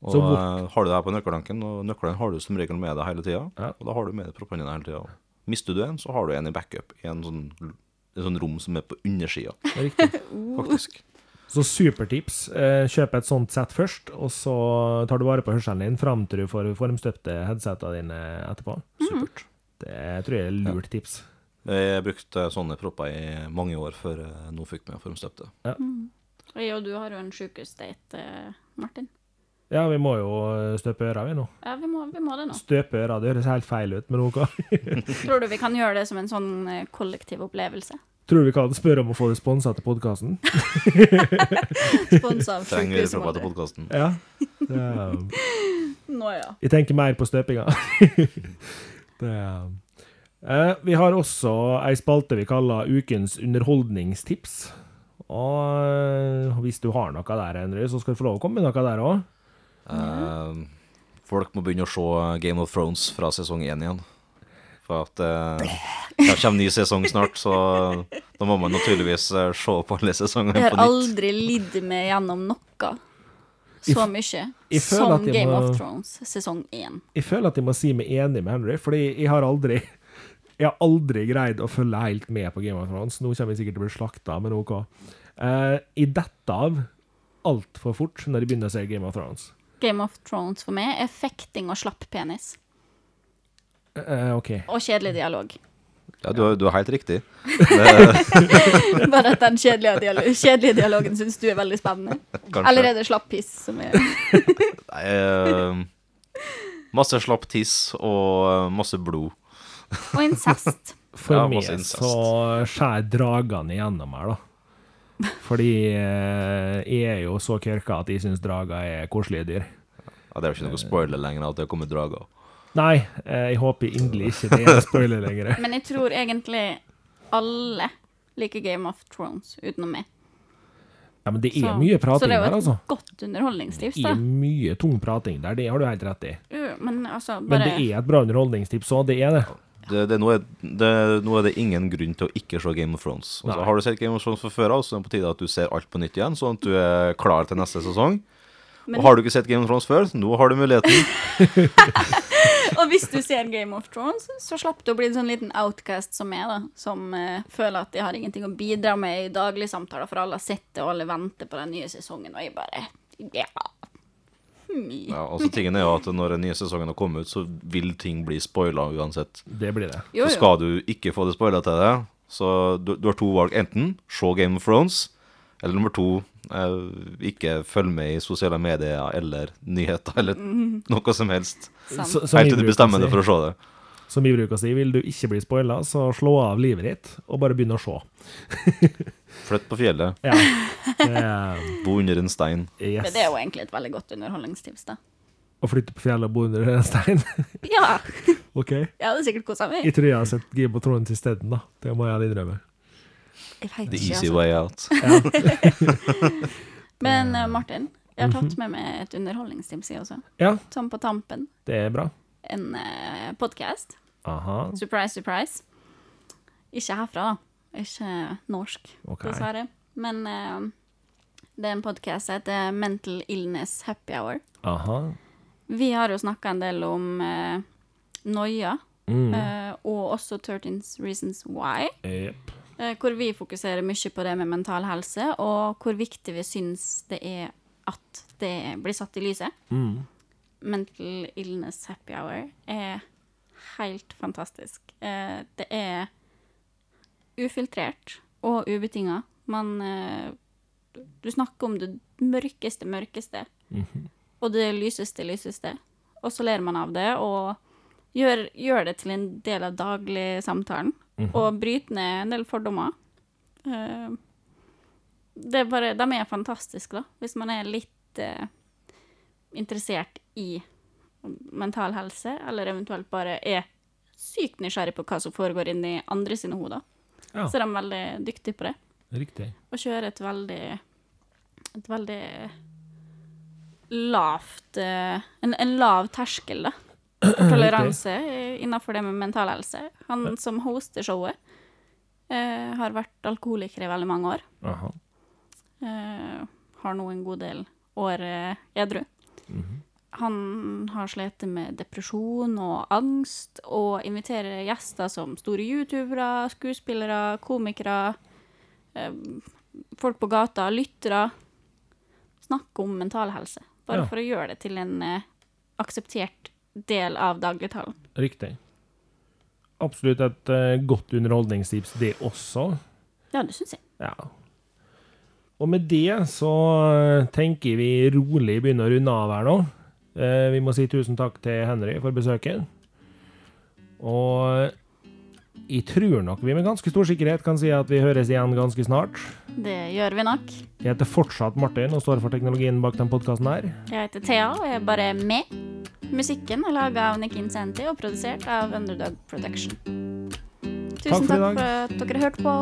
Speaker 3: Og
Speaker 1: Så
Speaker 3: eh, har du det her på nøkkeldanken, og nøkkelen har du som regel med deg hele tida.
Speaker 1: Ja.
Speaker 3: Og da har du med deg proppene dine hele tida. Mister du en, så har du en i backup i en sånn, en sånn rom som er på undersida, faktisk.
Speaker 1: Så supertips. Eh, Kjøp et sånt sett først, og så tar du vare på hørselen din fram til du får formstøpte headsetene dine etterpå.
Speaker 3: Supert.
Speaker 1: Det tror jeg er lurt tips.
Speaker 3: Jeg brukte sånne propper i mange år før nå fikk meg formstøpte.
Speaker 2: Og jeg og du har jo en sjukehusdate, eh, Martin.
Speaker 1: Ja, vi må jo støpe øra, vi nå.
Speaker 2: Ja, vi må, vi må det nå.
Speaker 1: Støpe øra, det høres helt feil ut, men ok.
Speaker 2: Tror du vi kan gjøre det som en sånn eh, kollektiv opplevelse?
Speaker 1: Tror du vi kan spørre om å få det sponsa til podkasten?
Speaker 2: Sponsa av
Speaker 3: Trenger vi det til podkasten?
Speaker 1: Ja. Er,
Speaker 2: Nå ja.
Speaker 1: jeg tenker mer på støpinga. det er, eh, vi har også ei spalte vi kaller Ukens underholdningstips. Og eh, hvis du har noe der, Henry, så skal du få lov å komme med noe der òg.
Speaker 3: Eh, folk må begynne å se Game of Thrones fra sesong én igjen. For at eh, det kommer ny sesong snart, så da må man naturligvis eh, se på alle sesongene
Speaker 2: Jeg
Speaker 3: på
Speaker 2: har aldri lidd meg gjennom noe så mye
Speaker 1: jeg føler at
Speaker 2: som
Speaker 1: jeg
Speaker 2: Game
Speaker 1: må-
Speaker 2: of Thrones sesong én.
Speaker 1: Jeg føler at jeg må si meg enig med Henry, fordi jeg har aldri jeg har aldri greid å følge helt med på Game of Thrones. Nå kommer jeg sikkert til å bli slakta, men OK. Eh, jeg detter av altfor fort når jeg begynner å se Game of Thrones.
Speaker 2: Game of Thrones for meg er fekting og slapp penis.
Speaker 1: Eh, OK.
Speaker 2: Og kjedelig dialog.
Speaker 3: Ja, du, du er helt riktig.
Speaker 2: Bare at den kjedelige, dialog, kjedelige dialogen syns du er veldig spennende.
Speaker 3: Kanskje.
Speaker 2: Eller er det slapp piss som er
Speaker 3: Nei, uh, masse slapp tiss og eh, masse blod.
Speaker 2: Og incest.
Speaker 1: For
Speaker 3: Ja,
Speaker 1: meg
Speaker 3: incest.
Speaker 1: så skjærer dragene igjennom her, da. Fordi eh, jeg er jo så kørka at jeg syns drager er koselige dyr.
Speaker 3: Ja, det er jo ikke noe spoiler lenger at det kommer drager.
Speaker 1: Nei, eh, jeg håper inderlig ikke det er en spoiler lenger.
Speaker 2: Men jeg tror egentlig alle liker Game of Thrones, utenom meg.
Speaker 1: Ja, men det er
Speaker 2: Så-
Speaker 1: mye
Speaker 2: Så det er jo
Speaker 1: altså.
Speaker 2: et godt underholdningstips, da.
Speaker 1: Det er mye tung prating der, det har du helt rett i.
Speaker 2: Jo, Men altså,
Speaker 1: Men det er et bra underholdningstips òg, det er det.
Speaker 3: Det, det, nå, er, det, nå er det ingen grunn til å ikke se Game of Thrones. Altså, har du sett Game of Thrones fra før av, så er det på tide at du ser alt på nytt igjen, sånn at du er klar til neste sesong.
Speaker 2: Men-
Speaker 3: og har du ikke sett Game of Thrones før, nå har du muligheten.
Speaker 2: Og hvis du ser Game of Thrones, så slapp du å bli en sånn liten outcast som meg, da. Som uh, føler at de har ingenting å bidra med i daglige samtaler, for alle har sett det, og alle venter på den nye sesongen, og jeg bare Ja. Hmm.
Speaker 3: Ja, altså Tingen er jo at når den nye sesongen har kommet ut, så vil ting bli spoila uansett.
Speaker 1: Det blir det.
Speaker 2: Jo,
Speaker 3: Så skal du ikke få det spoila til deg, så du, du har to valg. Enten se Game of Thrones, eller nummer to ikke følg med i sosiale medier eller nyheter eller
Speaker 2: Mhm.
Speaker 3: noe som helst. Helt til du bestemmer deg for å se det.
Speaker 1: Som vi bruker å si, vil du ikke bli spoila, så slå av livet ditt og bare begynne å se.
Speaker 3: Flytt på fjellet,
Speaker 1: Ja. Er,
Speaker 3: bo under en stein.
Speaker 1: yes.
Speaker 2: Men det er jo egentlig et veldig godt underholdningstips, da.
Speaker 1: Å flytte på fjellet og bo under en stein.
Speaker 2: Ja,
Speaker 1: OK.
Speaker 2: jeg hadde sikkert kosa meg.
Speaker 1: Jeg tror jeg har sett Game of Thrones isteden, da. Det må jeg innrømme.
Speaker 2: Jeg vet
Speaker 3: The
Speaker 2: ikke,
Speaker 3: easy
Speaker 2: altså.
Speaker 3: way out.
Speaker 2: Men eh, Martin, jeg har tatt med meg et underholdningstips, også.
Speaker 1: Ja,
Speaker 2: Sånn på tampen.
Speaker 1: det er bra.
Speaker 2: En uh, podkast.
Speaker 1: Aha.
Speaker 2: Surprise, surprise. Ikke herfra, da. Ikke norsk,
Speaker 1: Ok.
Speaker 2: dessverre. Men uh, det er en podkast som heter Mental Illness Happy Hour.
Speaker 1: Aha.
Speaker 2: Vi har jo snakka en del om uh, noia,
Speaker 1: Mm.
Speaker 2: uh, og også 13 Reasons Why.
Speaker 1: Jepp.
Speaker 2: Eh, hvor vi fokuserer mye på det med mental helse, og hvor viktig vi syns det er at det blir satt i lyset.
Speaker 1: Mm.
Speaker 2: Mental Illness Happy Hour er helt fantastisk. Eh, det er ufiltrert og ubetinga. Man eh, Du snakker om det mørkeste, mørkeste,
Speaker 1: Mhm.
Speaker 2: og det lyseste, lyseste. Og så ler man av det, og gjør, gjør det til en del av dagligsamtalen.
Speaker 1: Mhm.
Speaker 2: Og bryte ned en del fordommer. Eh, det er bare, de er fantastiske, da. Hvis man er litt eh, interessert i mental helse, eller eventuelt bare er sykt nysgjerrig på hva som foregår inni andre sine hoder.
Speaker 1: Ja.
Speaker 2: Så er veldig dyktige på det.
Speaker 1: Riktig.
Speaker 2: Og kjører et veldig et veldig lavt eh, en, en lav terskel, da. Toleranse innenfor det med mental helse. Han som hoster showet, eh, har vært alkoholiker i veldig mange år. Eh, har nå en god del år eh, edru.
Speaker 1: Mhm.
Speaker 2: Han har slitt med depresjon og angst, og inviterer gjester som store youtubere, skuespillere, komikere, eh, folk på gata, lyttere. Snakke om mental helse. Bare
Speaker 1: Ja.
Speaker 2: for å gjøre det til en eh, akseptert del av dagligtalen.
Speaker 1: Riktig. Absolutt et uh, godt underholdningstips, det også.
Speaker 2: Ja, det syns jeg.
Speaker 1: Ja. Og med det så eh, tenker vi rolig begynner å runde av her nå. Uh, vi må si tusen takk til Henry for besøket. Og jeg tror nok vi med ganske stor sikkerhet kan si at vi høres igjen ganske snart.
Speaker 2: Det gjør vi nok.
Speaker 1: Jeg heter fortsatt Martin og står for teknologien bak den podkasten her.
Speaker 2: Jeg heter Thea, og jeg er bare med. Musikken er laga av Nick Insanity og produsert av Underdog Production. Tusen
Speaker 1: for
Speaker 2: takk for at dere hørte på.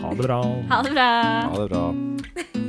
Speaker 1: Ha det bra.
Speaker 2: Ha det bra.
Speaker 3: Ha det bra.